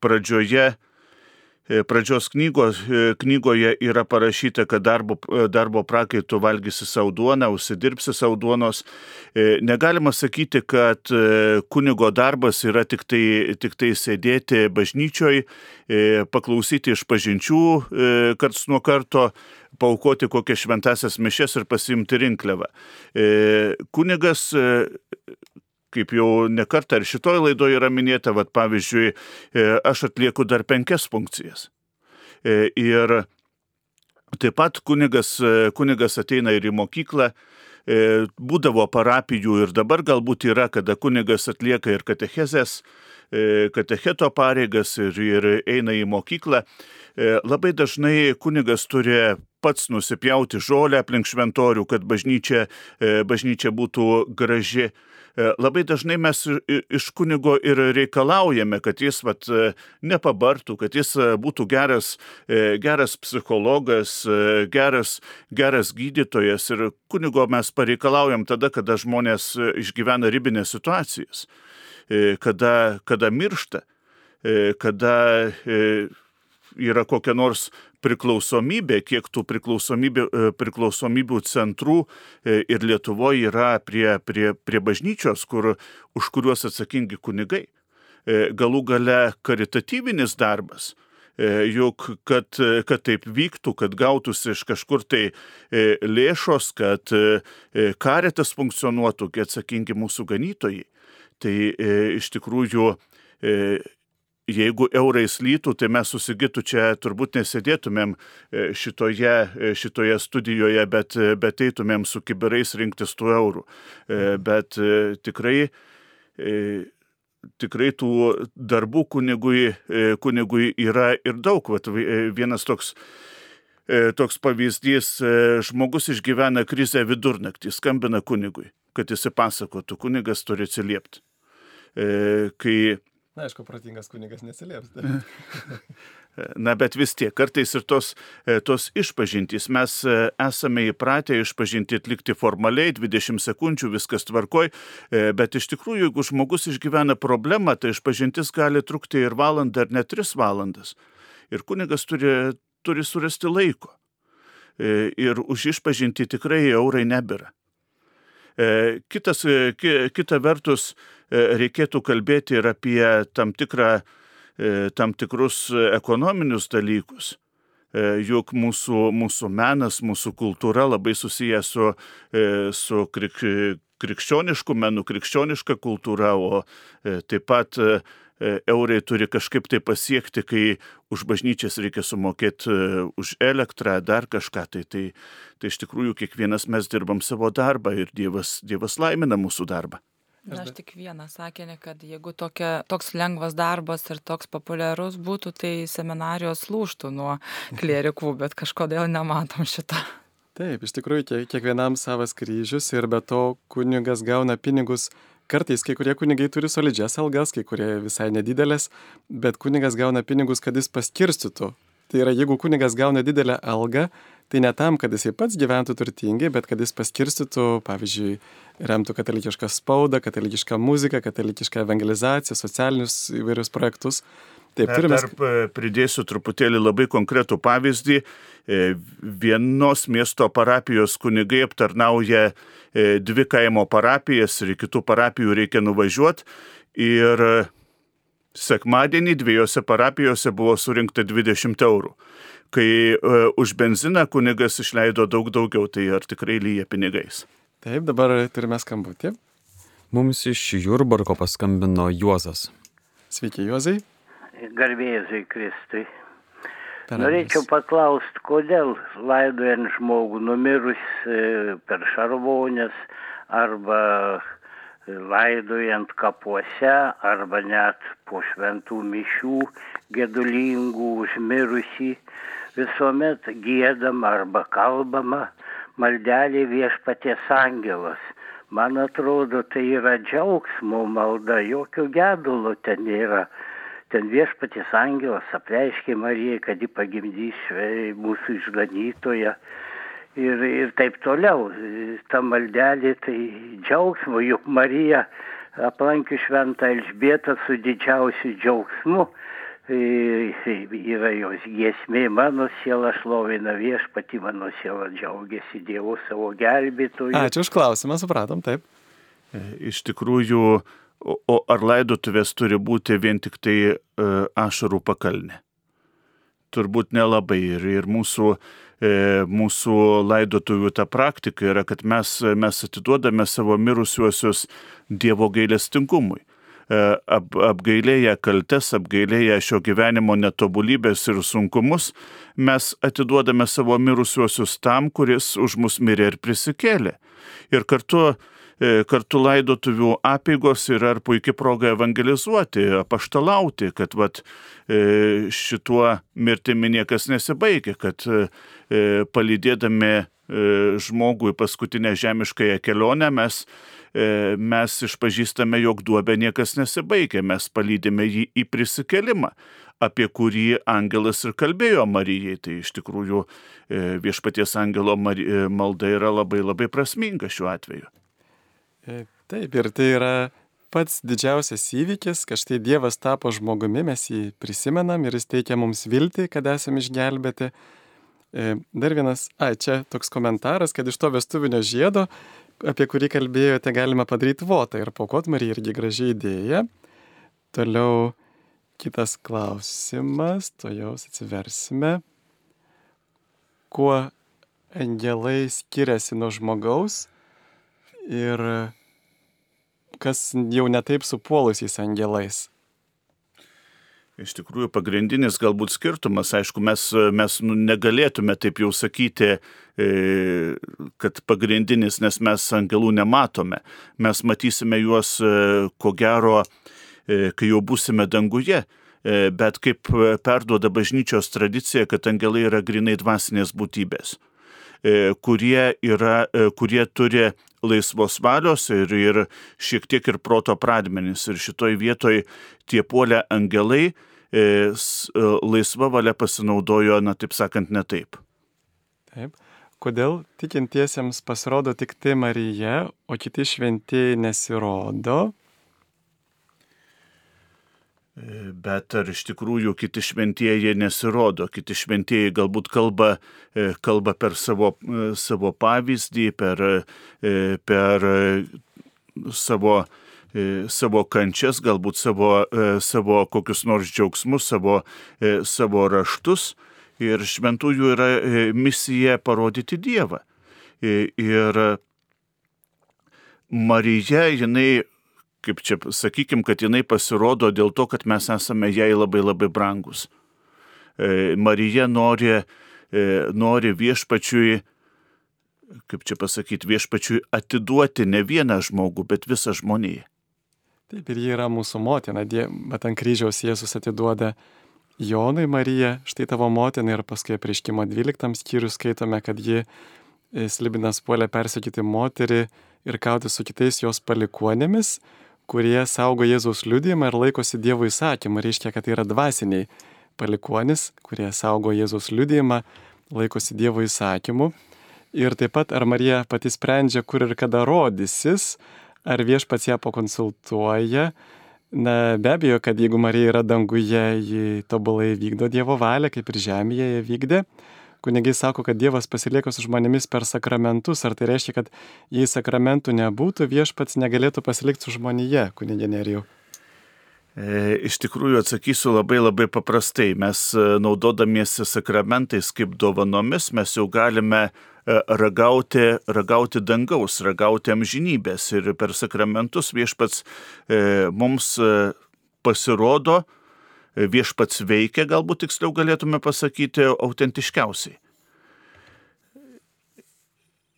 pradžioje pradžios knygos, e, knygoje yra parašyta, kad darbo, e, darbo prakaitų valgysi savo duoną, užsidirbsi savo duonos. Negalima sakyti, kad kunigo darbas yra tik tai, tik tai sėdėti bažnyčioj, paklausyti iš pažinčių karts nuo karto, paukoti kokias šventasias mišes ir pasimti rinkliavą. Kunigas kaip jau nekartą ir šitoj laidoje yra minėta, vad pavyzdžiui, e, aš atlieku dar penkias funkcijas. E, ir taip pat kunigas, e, kunigas ateina ir į mokyklą, būdavo parapijų ir dabar galbūt yra, kada kunigas atlieka ir katechezės, katecheto pareigas ir, ir eina į mokyklą. Labai dažnai kunigas turi pats nusipjauti žolę aplink šventorių, kad bažnyčia, bažnyčia būtų graži. E, labai dažnai mes iš kunigo ir reikalaujame, kad jis vat, e, nepabartų, kad jis e, būtų geras, geras psichologas, geras, geras gydytojas. Ir kunigo mes pareikalaujam tada, kada žmonės išgyvena ribinės situacijas, kada, kada miršta, kada yra kokia nors priklausomybė, kiek tų priklausomybių, e, priklausomybių centrų e, ir Lietuvoje yra prie, prie, prie bažnyčios, kur, už kuriuos atsakingi kunigai. E, galų gale karitatyvinis darbas. Juk, kad, kad taip vyktų, kad gautųsi iš kažkur tai lėšos, kad karetas funkcionuotų, kad atsakingi mūsų ganytojai. Tai iš tikrųjų jeigu eurais lytų, tai mes susigytų čia turbūt nesėdėtumėm e, šitoje, e, šitoje studijoje, bet, bet eitumėm su kiberais rinktis tų eurų. Bet tikrai, tikrai tų darbų kunigui, kunigui yra ir daug. Vat vienas toks toks pavyzdys, žmogus išgyvena krizę vidurnaktį, skambina kunigui, kad jis pasakotų, kunigas turi atsiliepti. Kai Na, aišku, protingas kunigas nesilieps. [laughs] Na, bet vis tiek, kartais ir tos, e, tos išpažintys, mes e, esame įpratę išpažinti atlikti formaliai, 20 sekundžių, viskas tvarkoj, e, bet iš tikrųjų, jeigu žmogus išgyvena problemą, tai išpažintis gali trukti ir valandą, ar net 3 valandas. Ir kunigas turi, turi surasti laiko. Ir už išpažinti tikrai eurai nebėra. Kitas, kita vertus, E, reikėtų kalbėti ir apie tam, tikrą, e, tam tikrus ekonominius dalykus. E, juk mūsų, mūsų menas, mūsų kultūra labai susijęs su, su krik, krikščionišku menu, krikščioniška kultūra, o taip pat eurai turi kažkaip tai pasiekti, kai už bažnyčias reikia sumokėti už elektrą, dar kažką. Tai, tai, tai iš tikrųjų kiekvienas mes dirbam savo darbą ir Dievas, dievas laimina mūsų darbą. Na, aš tik vieną sakinį, kad jeigu tokia, toks lengvas darbas ir toks populiarus būtų, tai seminarijos lūštų nuo [laughs] klierikų, bet kažkodėl nematom šitą. Taip, iš tikrųjų kiekvienam savas kryžius ir be to kunigas gauna pinigus. Kartais kai kurie kunigai turi solidžias algas, kai kurie visai nedidelės, bet kunigas gauna pinigus, kad jis paskirstytų. Tai yra, jeigu kunigas gauna didelę algą, tai ne tam, kad jisai pats gyventų turtingai, bet kad jis paskirstytų, pavyzdžiui, remtų katalikišką spaudą, katalikišką muziką, katalikišką evangelizaciją, socialinius įvairius projektus. Taip, turime. Dar e, pridėsiu truputėlį labai konkretų pavyzdį. E, vienos miesto parapijos kunigai aptarnauja e, dvi kaimo parapijas ir kitų parapijų reikia nuvažiuoti. Ir sekmadienį dviejose parapijose buvo surinkta 20 eurų kai už benziną kunigas išleido daug daugiau, tai ar tikrai lyja pinigais? Taip, dabar turime skambutį. Mums iš Jurbarko paskambino Juozas. Sveiki, Juozai. Garbėzai Kristui. Norėčiau paklausti, kodėl laidojant žmogų numirus e, per šarvonės arba laidojant kapuose arba net po šventų mišių gedulingų užmirusį visuomet giedama arba kalbama maldelė viešpaties angelas. Man atrodo, tai yra džiaugsmo malda, jokio gedulo ten nėra. Ten viešpaties angelas apreiškė Marijai, kad ji pagimdys mūsų išganytoje. Ir, ir taip toliau. Ta maldelė tai džiaugsmo, juk Marija aplankė šventą Elžbietą su didžiausiu džiaugsmu yra jos giesmė, mano siela šlovina viešpati, mano siela džiaugiasi Dievu savo gelbėtoju. Ačiū už klausimą, supratom, taip. E, iš tikrųjų, o ar laidotuvės turi būti vien tik tai uh, ašarų pakalnė? Turbūt nelabai ir, ir mūsų, e, mūsų laidotuvių ta praktika yra, kad mes, mes atiduodame savo mirusiuosius Dievo gailestingumui. E, ap, apgailėję kaltes, apgailėję šio gyvenimo netobulybės ir sunkumus, mes atiduodame savo mirusiuosius tam, kuris už mus mirė ir prisikėlė. Ir kartu e, kartu laidotuvių apėgos yra ir puikia proga evangelizuoti, apaštalauti, kad vat, e, šituo mirtimi niekas nesibaigia, kad palydėdami žmogui paskutinę žemiškąją kelionę mes E, mes išpažįstame, jog duobė niekas nesibaigia, mes palydime jį į prisikelimą, apie kurį angelas ir kalbėjo Marijai. Tai iš tikrųjų e, viešpaties angelo e, malda yra labai labai prasminga šiuo atveju. Taip, ir tai yra pats didžiausias įvykis, kad štai Dievas tapo žmogumi, mes jį prisimenam ir jis teikia mums viltį, kad esame išgelbėti. Dar vienas, ai, čia toks komentaras, kad iš to vestuvinio žiedo apie kurį kalbėjote, galima padaryti votą ir paukot Marija irgi gražiai idėja. Toliau kitas klausimas, to jau atsiversime. Kuo angelai skiriasi nuo žmogaus ir kas jau netaip su puolusiais angelais? Iš tikrųjų, pagrindinis galbūt skirtumas, aišku, mes, mes nu, negalėtume taip jau sakyti, e, kad pagrindinis, nes mes angelų nematome. Mes matysime juos, e, ko gero, e, kai jau būsime danguje. Bet kaip perduoda bažnyčios tradicija, kad angelai yra grinai dvasinės būtybės, kurie, yra, kurie turi laisvos valios ir, ir šiek tiek ir proto pradmenis. Ir šitoj vietoj tie puolę angelai e, e, laisva valia pasinaudojo, na taip sakant, ne taip. Taip. Kodėl tikintiesiems pasirodo tik tai Marija, o kiti šventieji nesirodo? Bet ar iš tikrųjų kiti šventieji nesirodo, kiti šventieji galbūt kalba, e, kalba per savo, e, savo pavyzdį, per, e, per savo, savo kančias, galbūt savo, savo kokius nors džiaugsmus, savo, savo raštus. Ir šventųjų yra misija parodyti Dievą. Ir Marija, jinai kaip čia sakykim, kad jinai pasirodo dėl to, kad mes esame jai labai labai brangus. E, Marija nori, e, nori viešpačiui, kaip čia pasakyti, viešpačiui atiduoti ne vieną žmogų, bet visą žmoniją. Taip ir ji yra mūsų motina, bet ant kryžiaus Jėzus atiduoda Jonui Mariją, štai tavo motina ir paskui prieškimo 12 skyrius skaitome, kad ji e, slibinas puolė persekyti moterį ir kauti su kitais jos palikuonėmis, kurie saugo Jėzaus liūdėjimą ir laikosi Dievo įsakymą. Reiškia, kad tai yra dvasiniai palikonis, kurie saugo Jėzaus liūdėjimą, laikosi Dievo įsakymų. Ir taip pat, ar Marija pati sprendžia, kur ir kada rodysis, ar viešpats ją pakonsultuoja. Na, be abejo, kad jeigu Marija yra danguje, ji tobulai vykdo Dievo valią, kaip ir žemėje jie vykdė kunigai sako, kad Dievas pasilieka su žmonėmis per sakramentus. Ar tai reiškia, kad jei sakramentų nebūtų, viešpats negalėtų pasilikti su žmonėje, kunigė Nerijau? E, iš tikrųjų atsakysiu labai labai paprastai. Mes e, naudodamiesi sakramentais kaip dovanomis, mes jau galime e, ragauti, ragauti dangaus, ragauti amžinybės. Ir per sakramentus viešpats mums pasirodo, viešpats veikia, galbūt tiksliau galėtume pasakyti, autentiškiausiai.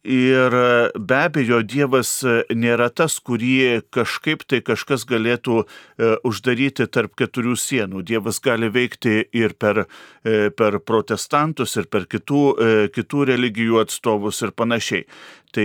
Ir be abejo, Dievas nėra tas, kurį kažkaip tai kažkas galėtų e, uždaryti tarp keturių sienų. Dievas gali veikti ir per, e, per protestantus, ir per kitų, e, kitų religijų atstovus ir panašiai. Tai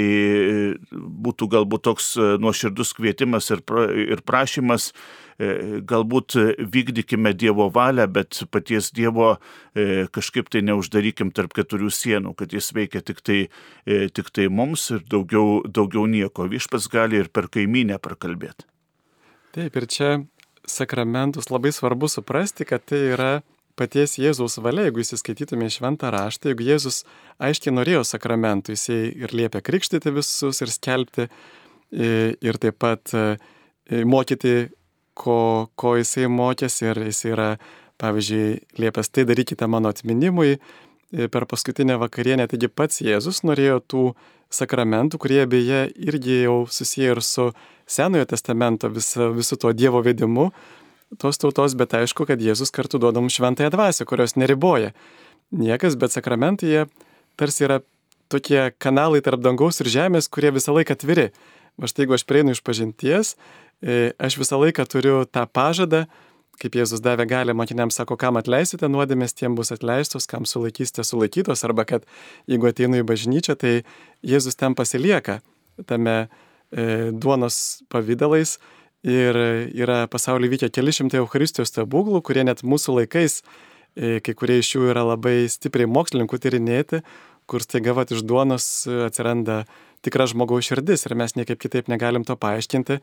būtų galbūt toks nuoširdus kvietimas ir, pra, ir prašymas galbūt vykdykime Dievo valią, bet paties Dievo e, kažkaip tai neuždarykim tarp keturių sienų, kad jis veikia tik tai, e, tik tai mums ir daugiau, daugiau nieko. Višpas gali ir per kaiminę prakalbėti. Taip, ir čia sakramentus labai svarbu suprasti, kad tai yra paties Jėzaus valia, jeigu įsiskaitytume šventą raštą, jeigu Jėzus aiškiai norėjo sakramentų, jisai ir liepia krikštyti visus ir skelbti ir taip pat mokyti ko, ko jisai mokėsi ir jis yra, pavyzdžiui, liepęs tai darykite mano atminimui e, per paskutinę vakarienę. Taigi pats Jėzus norėjo tų sakramentų, kurie beje irgi jau susiję ir su Senojo testamento visu, visu tuo Dievo vedimu tos tautos, bet aišku, kad Jėzus kartu duodam šventąją dvasę, kurios neriboja. Niekas, bet sakramentai jie tarsi yra tokie kanalai tarp dangaus ir žemės, kurie visą laiką atviri. Va štai jeigu aš prieinu iš pažinties aš visą laiką turiu tą pažadą, kaip Jėzus davė galę mokiniams, sako, kam atleisite nuodėmės, tiem bus atleistos, kam sulaikysite sulaikytos, arba kad jeigu ateinu į bažnyčią, tai Jėzus ten pasilieka tame e, duonos pavydalais ir yra pasaulyje vykę keli šimtai Euharistijos stebuklų, kurie net mūsų laikais, e, kai kurie iš jų yra labai stipriai mokslininkų tyrinėti, kur staiga vat iš duonos atsiranda tikra žmogaus širdis ir mes niekaip kitaip negalim to paaiškinti,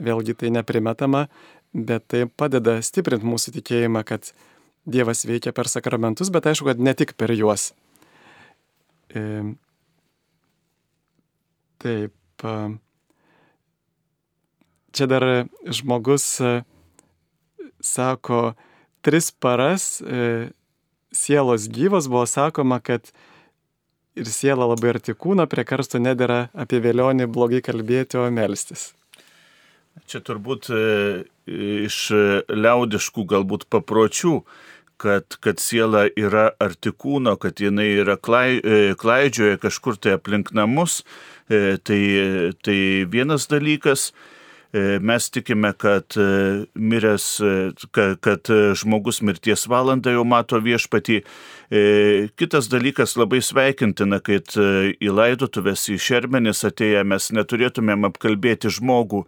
Vėlgi tai neprimetama, bet tai padeda stiprinti mūsų tikėjimą, kad Dievas veikia per sakramentus, bet aišku, kad ne tik per juos. E, taip. Čia dar žmogus e, sako, tris paras e, sielos gyvos buvo sakoma, kad ir siela labai arti kūno, prie karsto nedėra apie vėlionį blogai kalbėti, o melstis. Čia turbūt e, iš liaudiškų galbūt papročių, kad, kad siela yra arti kūno, kad jinai yra klai, klaidžioje kažkur tai aplink namus, tai, tai vienas dalykas. E, mes tikime, kad e, miręs, e, kad žmogus mirties valandą jau mato viešpatį. Kitas dalykas labai sveikintina, kad į laidotuvės į šermenis atėję mes neturėtumėm apkalbėti žmogų,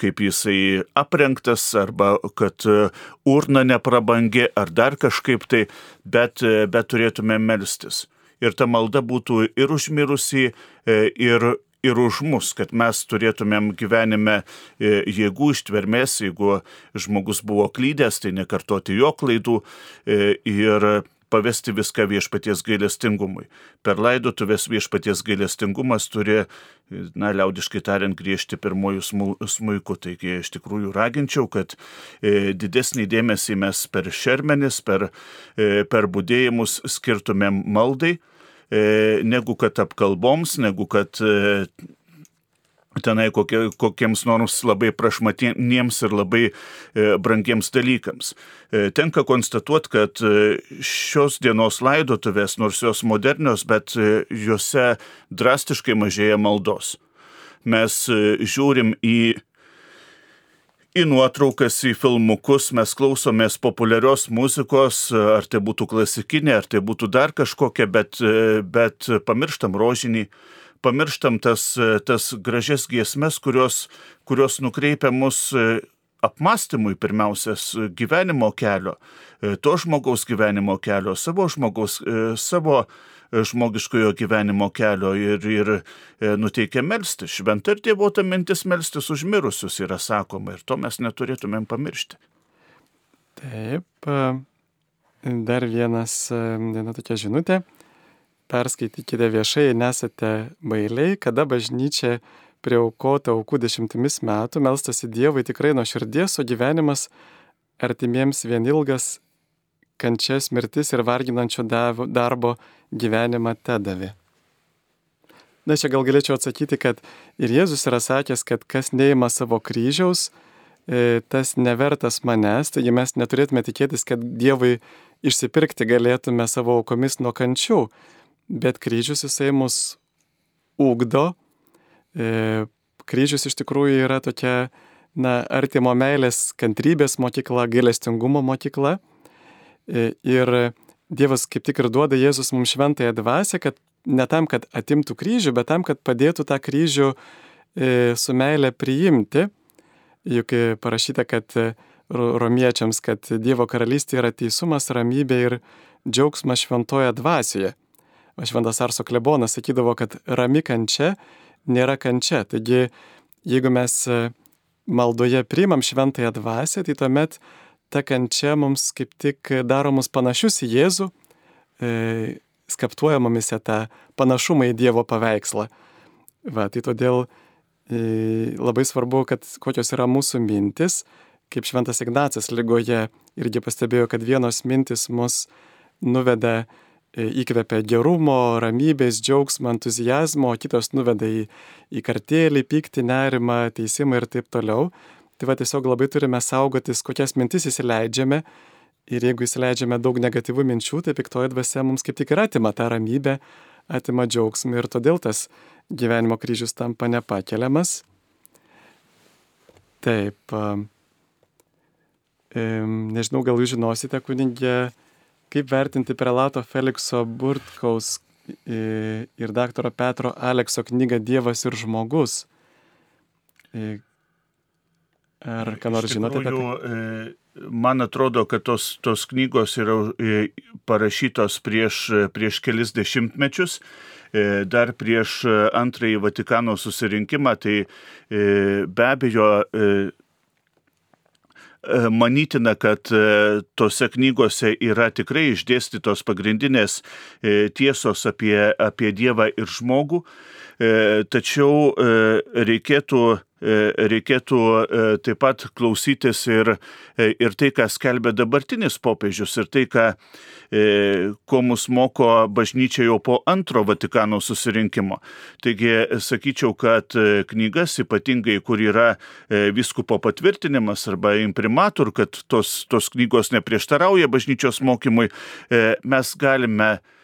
kaip jisai aprengtas, arba kad urna neprabangė, ar dar kažkaip tai, bet, bet turėtumėm melstis. Ir ta malda būtų ir užmirusi, ir ir už mus, kad mes turėtumėm gyvenime e, jėgų ištvermės, jeigu žmogus buvo klydęs, tai nekartoti jo klaidų e, ir pavesti viską viešpaties gailestingumui. Per laidotuvės viešpaties gailestingumas turi, na, liaudiškai tariant, griežti pirmojų smūjų. Taigi iš tikrųjų raginčiau, kad e, didesnį dėmesį mes per šermenis, per, e, per būdėjimus skirtumėm maldai E, negu kad apkalboms, negu kad e, tenai kokie, kokiems nors labai prašmatiems ir labai e, brangiems dalykams. Tenka konstatuoti, kad šios dienos laidotuvės, nors jos modernios, bet juose drastiškai mažėja maldos. Mes žiūrim į į nuotraukas, į filmukus, mes klausomės populiarios muzikos, ar tai būtų klasikinė, ar tai būtų dar kažkokia, bet, bet pamirštam rožinį, pamirštam tas, tas gražias giesmes, kurios, kurios nukreipia mus apmastymui pirmiausias gyvenimo kelio, to žmogaus gyvenimo kelio, savo žmogaus, savo žmogiškojo gyvenimo kelio ir, ir e, nuteikia melsti. Šventa ir dievota mintis melstis už mirusius yra sakoma ir to mes neturėtumėm pamiršti. Taip, e, dar vienas, e, viena tokia žinutė. Perskaitykite viešai, nesate bailiai, kada bažnyčia prie aukota aukų dešimtimis metų melstasi Dievui tikrai nuo širdies, o gyvenimas artimiems vien ilgas kančias, mirtis ir varginančio darbo gyvenimą te davė. Na, čia gal galėčiau atsakyti, kad ir Jėzus yra sakęs, kad kas neima savo kryžiaus, e, tas nevertas manęs, taigi mes neturėtume tikėtis, kad Dievui išsipirkti galėtume savo aukomis nuo kančių, bet kryžius jisai mus ūkdo. E, kryžius iš tikrųjų yra tokia, na, artimo meilės, kantrybės mokykla, gailestingumo mokykla. E, ir Dievas kaip tik ir duoda Jėzus mums šventąją dvasę, kad ne tam, kad atimtų kryžių, bet tam, kad padėtų tą kryžių e, su meilė priimti. Juk e, parašyta, kad romiečiams, kad Dievo karalystė yra teisumas, ramybė ir džiaugsmas šventoje dvasioje. Šventas Arso klebonas sakydavo, kad rami kančia nėra kančia. Taigi, jeigu mes maldoje priimam šventąją dvasę, tai tuomet ta kančia mums kaip tik daro mus panašius į Jėzų, e, skaptuoja mumise tą panašumą į Dievo paveikslą. Va, tai todėl e, labai svarbu, kad kokios yra mūsų mintis, kaip Šventas Ignacas lygoje irgi pastebėjo, kad vienos mintis mus nuveda e, įkvepia gerumo, ramybės, džiaugsmo, entuzijazmo, o kitos nuveda į, į kartėlį, pyktį, nerimą, teisimą ir taip toliau. Tai va tiesiog labai turime saugotis, kokias mintis įsileidžiame. Ir jeigu įsileidžiame daug negatyvų minčių, tai piktoji dvasia mums kaip tik ir atima tą ramybę, atima džiaugsmą ir todėl tas gyvenimo kryžius tampa nepakeliamas. Taip. Nežinau, gal jūs žinosite, kunigė, kaip vertinti prelato Felikso Burtkaus ir daktaro Petro Alekso knygą Dievas ir žmogus. Ar ką nors žinote apie tai? E, man atrodo, kad tos, tos knygos yra e, parašytos prieš, prieš kelis dešimtmečius, e, dar prieš antrąjį Vatikano susirinkimą, tai be abejo manytina, kad tose knygose yra tikrai išdėstytos pagrindinės tiesos apie, apie Dievą ir žmogų, tačiau reikėtų reikėtų taip pat klausytis ir, ir tai, ką skelbia dabartinis popiežius, ir tai, ką, ko mus moko bažnyčia jau po antro Vatikano susirinkimo. Taigi, sakyčiau, kad knygas, ypatingai kur yra viskupo patvirtinimas arba imprimatur, kad tos, tos knygos neprieštarauja bažnyčios mokymui, mes galime E,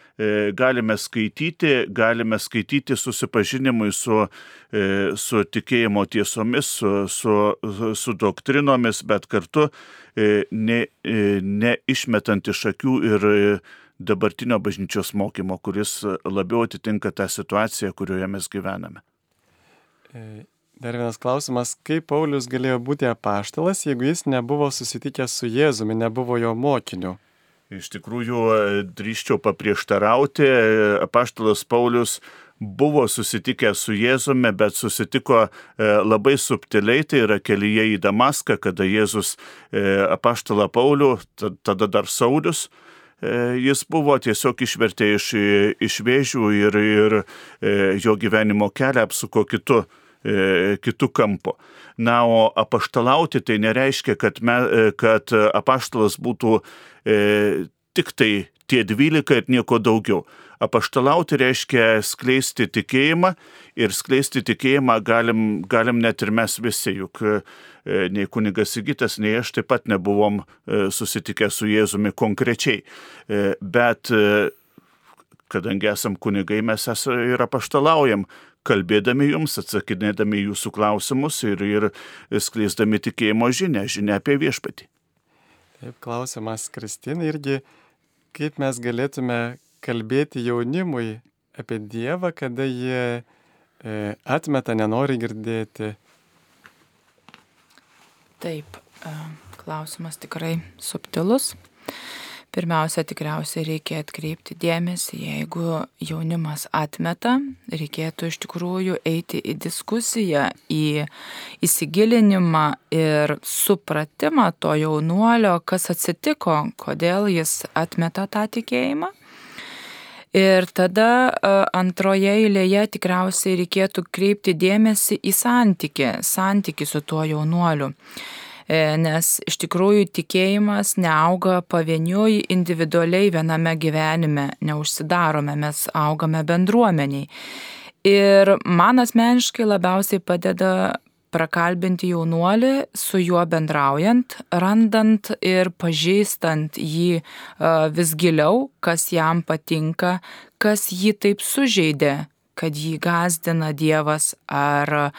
galime skaityti, galime skaityti susipažinimui su, e, su tikėjimo tiesomis, su, su, su doktrinomis, bet kartu e, ne, neišmetant iš akių ir dabartinio bažnyčios mokymo, kuris labiau atitinka tą situaciją, kurioje mes gyvename. Dar vienas klausimas, kaip Paulius galėjo būti apaštalas, jeigu jis nebuvo susitikęs su Jėzumi, nebuvo jo mokiniu? Iš tikrųjų, drįščiau paprieštarauti, apaštalas Paulius buvo susitikęs su Jėzumi, bet susitiko e, labai subtiliai, tai yra kelyje į Damaską, kada Jėzus e, apaštalą Paulių, tada dar Saulius, e, jis buvo tiesiog išvertė iš, iš vėžių ir, ir jo gyvenimo kelią apsuko kitu kitų kampo. Na, o apaštalauti tai nereiškia, kad, me, kad apaštalas būtų e, tik tai tie dvylika ir nieko daugiau. Apaštalauti reiškia skleisti tikėjimą ir skleisti tikėjimą galim, galim net ir mes visi, juk e, nei kunigas Sigitas, nei aš taip pat nebuvom e, susitikę su Jėzumi konkrečiai. E, bet kadangi esam kunigai, mes ir apaštalaujam, kalbėdami jums, atsakinėdami jūsų klausimus ir, ir skleisdami tikėjimo žinę, žinę apie viešpatį. Taip, klausimas Kristinai irgi, kaip mes galėtume kalbėti jaunimui apie Dievą, kada jie e, atmeta, nenori girdėti. Taip, e, klausimas tikrai subtilus. Pirmiausia, tikriausiai reikia atkreipti dėmesį, jeigu jaunimas atmeta, reikėtų iš tikrųjų eiti į diskusiją, į įsigilinimą ir supratimą to jaunuolio, kas atsitiko, kodėl jis atmeta tą tikėjimą. Ir tada antroje eilėje tikriausiai reikėtų kreipti dėmesį į santyki, santyki su tuo jaunuoliu. E, nes iš tikrųjų tikėjimas neauga pavieniui individualiai viename gyvenime, neužsidarome, mes augame bendruomeniai. Ir man asmeniškai labiausiai padeda prakalbinti jaunuolį, su juo bendraujant, randant ir pažįstant jį vis giliau, kas jam patinka, kas jį taip sužeidė, kad jį gazdina Dievas ar,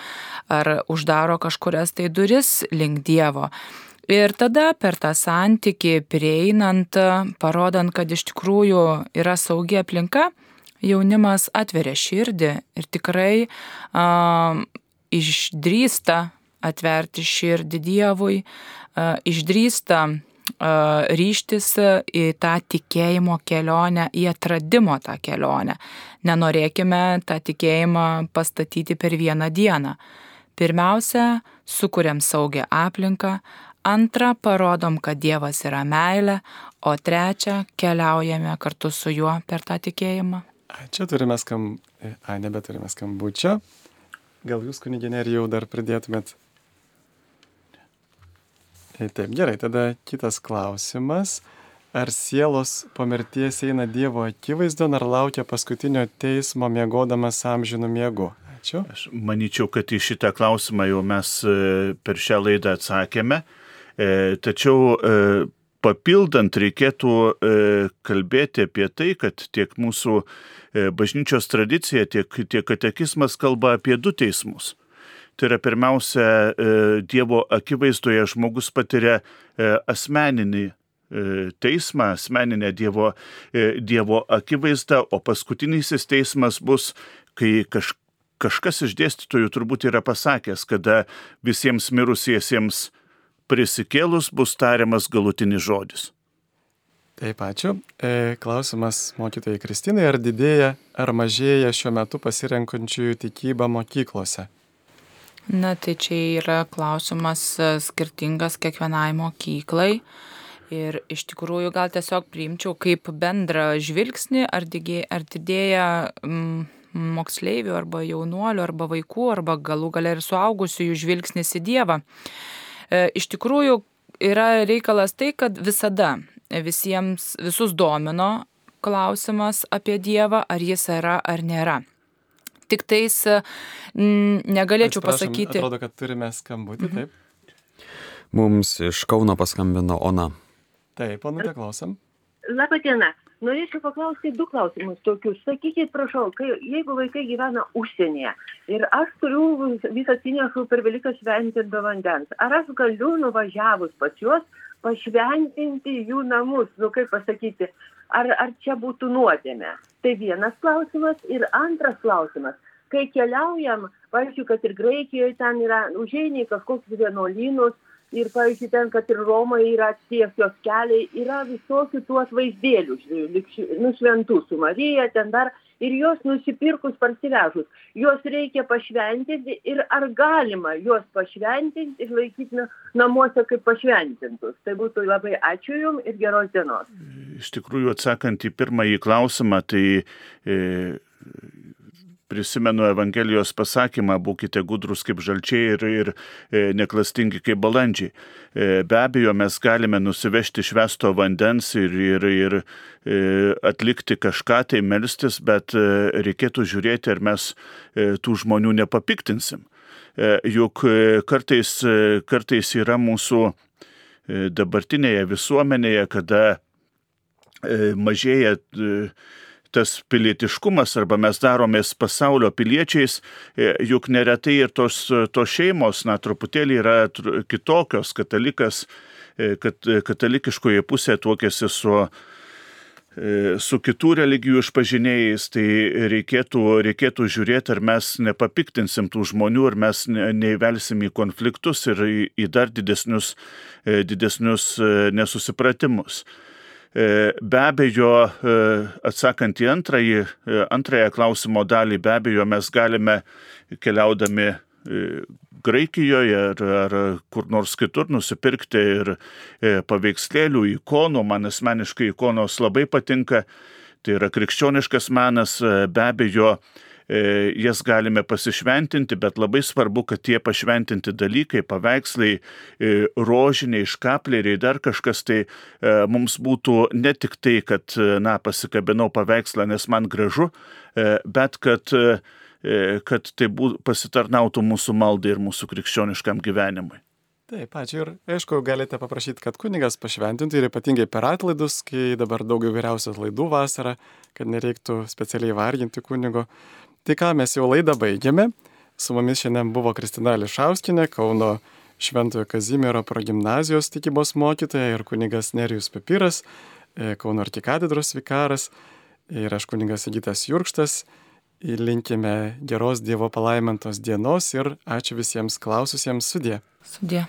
ar uždaro kažkurias tai duris link Dievo. Ir tada per tą santyki prieinant, parodant, kad iš tikrųjų yra saugi aplinka, jaunimas atveria širdį ir tikrai a, išdrįsta atverti širdį Dievui, a, išdrįsta ryštis į tą tikėjimo kelionę, į atradimo tą kelionę. Nenorėkime tą tikėjimą pastatyti per vieną dieną. Pirmiausia, sukuriam saugią aplinką, antra, parodom, kad Dievas yra meilė, o trečia, keliaujame kartu su juo per tą tikėjimą. Čia turime skam... A, nebeturime skambučio. Gal jūs, kuniginė, jau dar pridėtumėt Taip, gerai, tada kitas klausimas. Ar sielos po mirties eina Dievo akivaizdo, ar laukia paskutinio teismo mėgodamas amžinų miegu? Ačiū. Aš manyčiau, kad į šitą klausimą jau mes e, per šią laidą atsakėme. E, tačiau e, papildant reikėtų kalbėti apie tai, kad tiek mūsų bažnyčios tradicija, tiek, tiek katekizmas kalba apie du teismus. Tai yra pirmiausia, Dievo akivaizdoje žmogus patiria asmeninį teismą, asmeninę Dievo, dievo akivaizdą, o paskutinysis teismas bus, kai kaž, kažkas iš dėstytojų turbūt yra pasakęs, kada visiems mirusiesiems prisikėlus bus tariamas galutinis žodis. Taip, ačiū. Klausimas mokytojai Kristinai, ar didėja ar mažėja šiuo metu pasirenkančiųjų tikybą mokyklose? Na, tai čia yra klausimas e, skirtingas kiekvienai mokyklai. Ir iš tikrųjų gal tiesiog priimčiau kaip bendrą žvilgsnį, ar, didėja, ar didėja mm, moksleivių arba jaunuolių arba vaikų arba galų galia ir suaugusių jų žvilgsnis į Dievą. E, iš tikrųjų yra reikalas tai, kad visada visiems visus domino klausimas apie Dievą, ar jis yra ar nėra. Tik tais m, negalėčiau Atsiprašom, pasakyti. Atrodo, kad turime skambutį, Mhm. taip. Mums iš Kauno paskambino Ona. Taip, Onute, klausom. Labą dieną. Norėčiau paklausti du klausimus tokius. Sakykit, prašau, kai, jeigu vaikai gyvena užsienyje ir aš turiu visą atsinešu per Velykas šventę be vandens, ar aš galiu nuvažiavus pas juos pašventinti jų namus, nu kaip pasakyti, ar, ar čia būtų nuodėmė? Tai vienas klausimas. Ir antras klausimas. Kai keliaujam, pavyzdžiui, kad ir Graikijoje ten yra, užeini į kažkokius vienuolynus, ir, pavyzdžiui, ten, kad ir Romoje yra tiesios keliai, yra visokių tų atvaizdėlių, nu, šventų su Marija, ten dar, ir juos nusipirkus parsivežus. Juos reikia pašventinti ir ar galima juos pašventinti ir laikyti na- namuose kaip pašventintus. Tai būtų labai ačiū Jums ir geros dienos. Iš tikrųjų, atsakant į pirmąjį klausimą, tai e, prisimenu Evangelijos pasakymą, būkite gudrus kaip žalčiai ir, ir e, neklastingi kaip balandžiai. E, be abejo, mes galime nusivežti švesto vandens ir, ir, ir e, atlikti kažką tai melstis, bet reikėtų žiūrėti, ar mes tų žmonių nepapiktinsim. Juk kartais, kartais yra mūsų dabartinėje visuomenėje, kada mažėja tas pilietiškumas arba mes daromės pasaulio piliečiais, e, juk neretai ir tos, tos šeimos, na, truputėlį yra kitokios, katalikas, e, kad katalikiškoje pusėje tuokėsi su e, su kitų religijų išpažinėjais, tai reikėtų, reikėtų žiūrėti, ar mes nepapiktinsim tų žmonių, ar mes ne- neįvelsim į konfliktus ir į, dar didesnius, e, didesnius e, nesusipratimus. E, Be abejo, e, atsakant į antrąjį, e, antrąją klausimo dalį, be abejo, mes galime keliaudami Graikijoje ar, ar kur nors kitur nusipirkti ir paveikslėlių, ikonų. Man asmeniškai ikonos labai patinka. Tai yra krikščioniškas menas, be abejo, jas galime pasišventinti, bet labai svarbu, kad tie pašventinti dalykai, paveikslai, e, rožiniai, škapleriai, dar kažkas tai e, mums būtų ne tik tai, kad, e, na, pasikabinau paveikslą, nes man gražu, e, bet kad, e, e, kad tai bū, pasitarnautų mūsų maldai ir mūsų krikščioniškam gyvenimui. Taip, ačiū. Ir aišku, galite paprašyti, kad kunigas pašventintų ir ypatingai per atlaidus, kai dabar daug įvairiausių atlaidų vasarą, kad nereiktų specialiai varginti kunigo. Tai ką, mes jau laidą baigėme. Su mumis šiandien buvo Kristina Lišauskinė, Kauno Šventojo Kazimiero progymnazijos tikybos mokytoja ir kunigas Nerijus Papiras, e, Kauno arkikatedros vikaras ir aš kunigas Sigitas Jurkštas. Ir Linkime geros Dievo palaimintos dienos ir ačiū visiems klaususiems sudė. Sudė.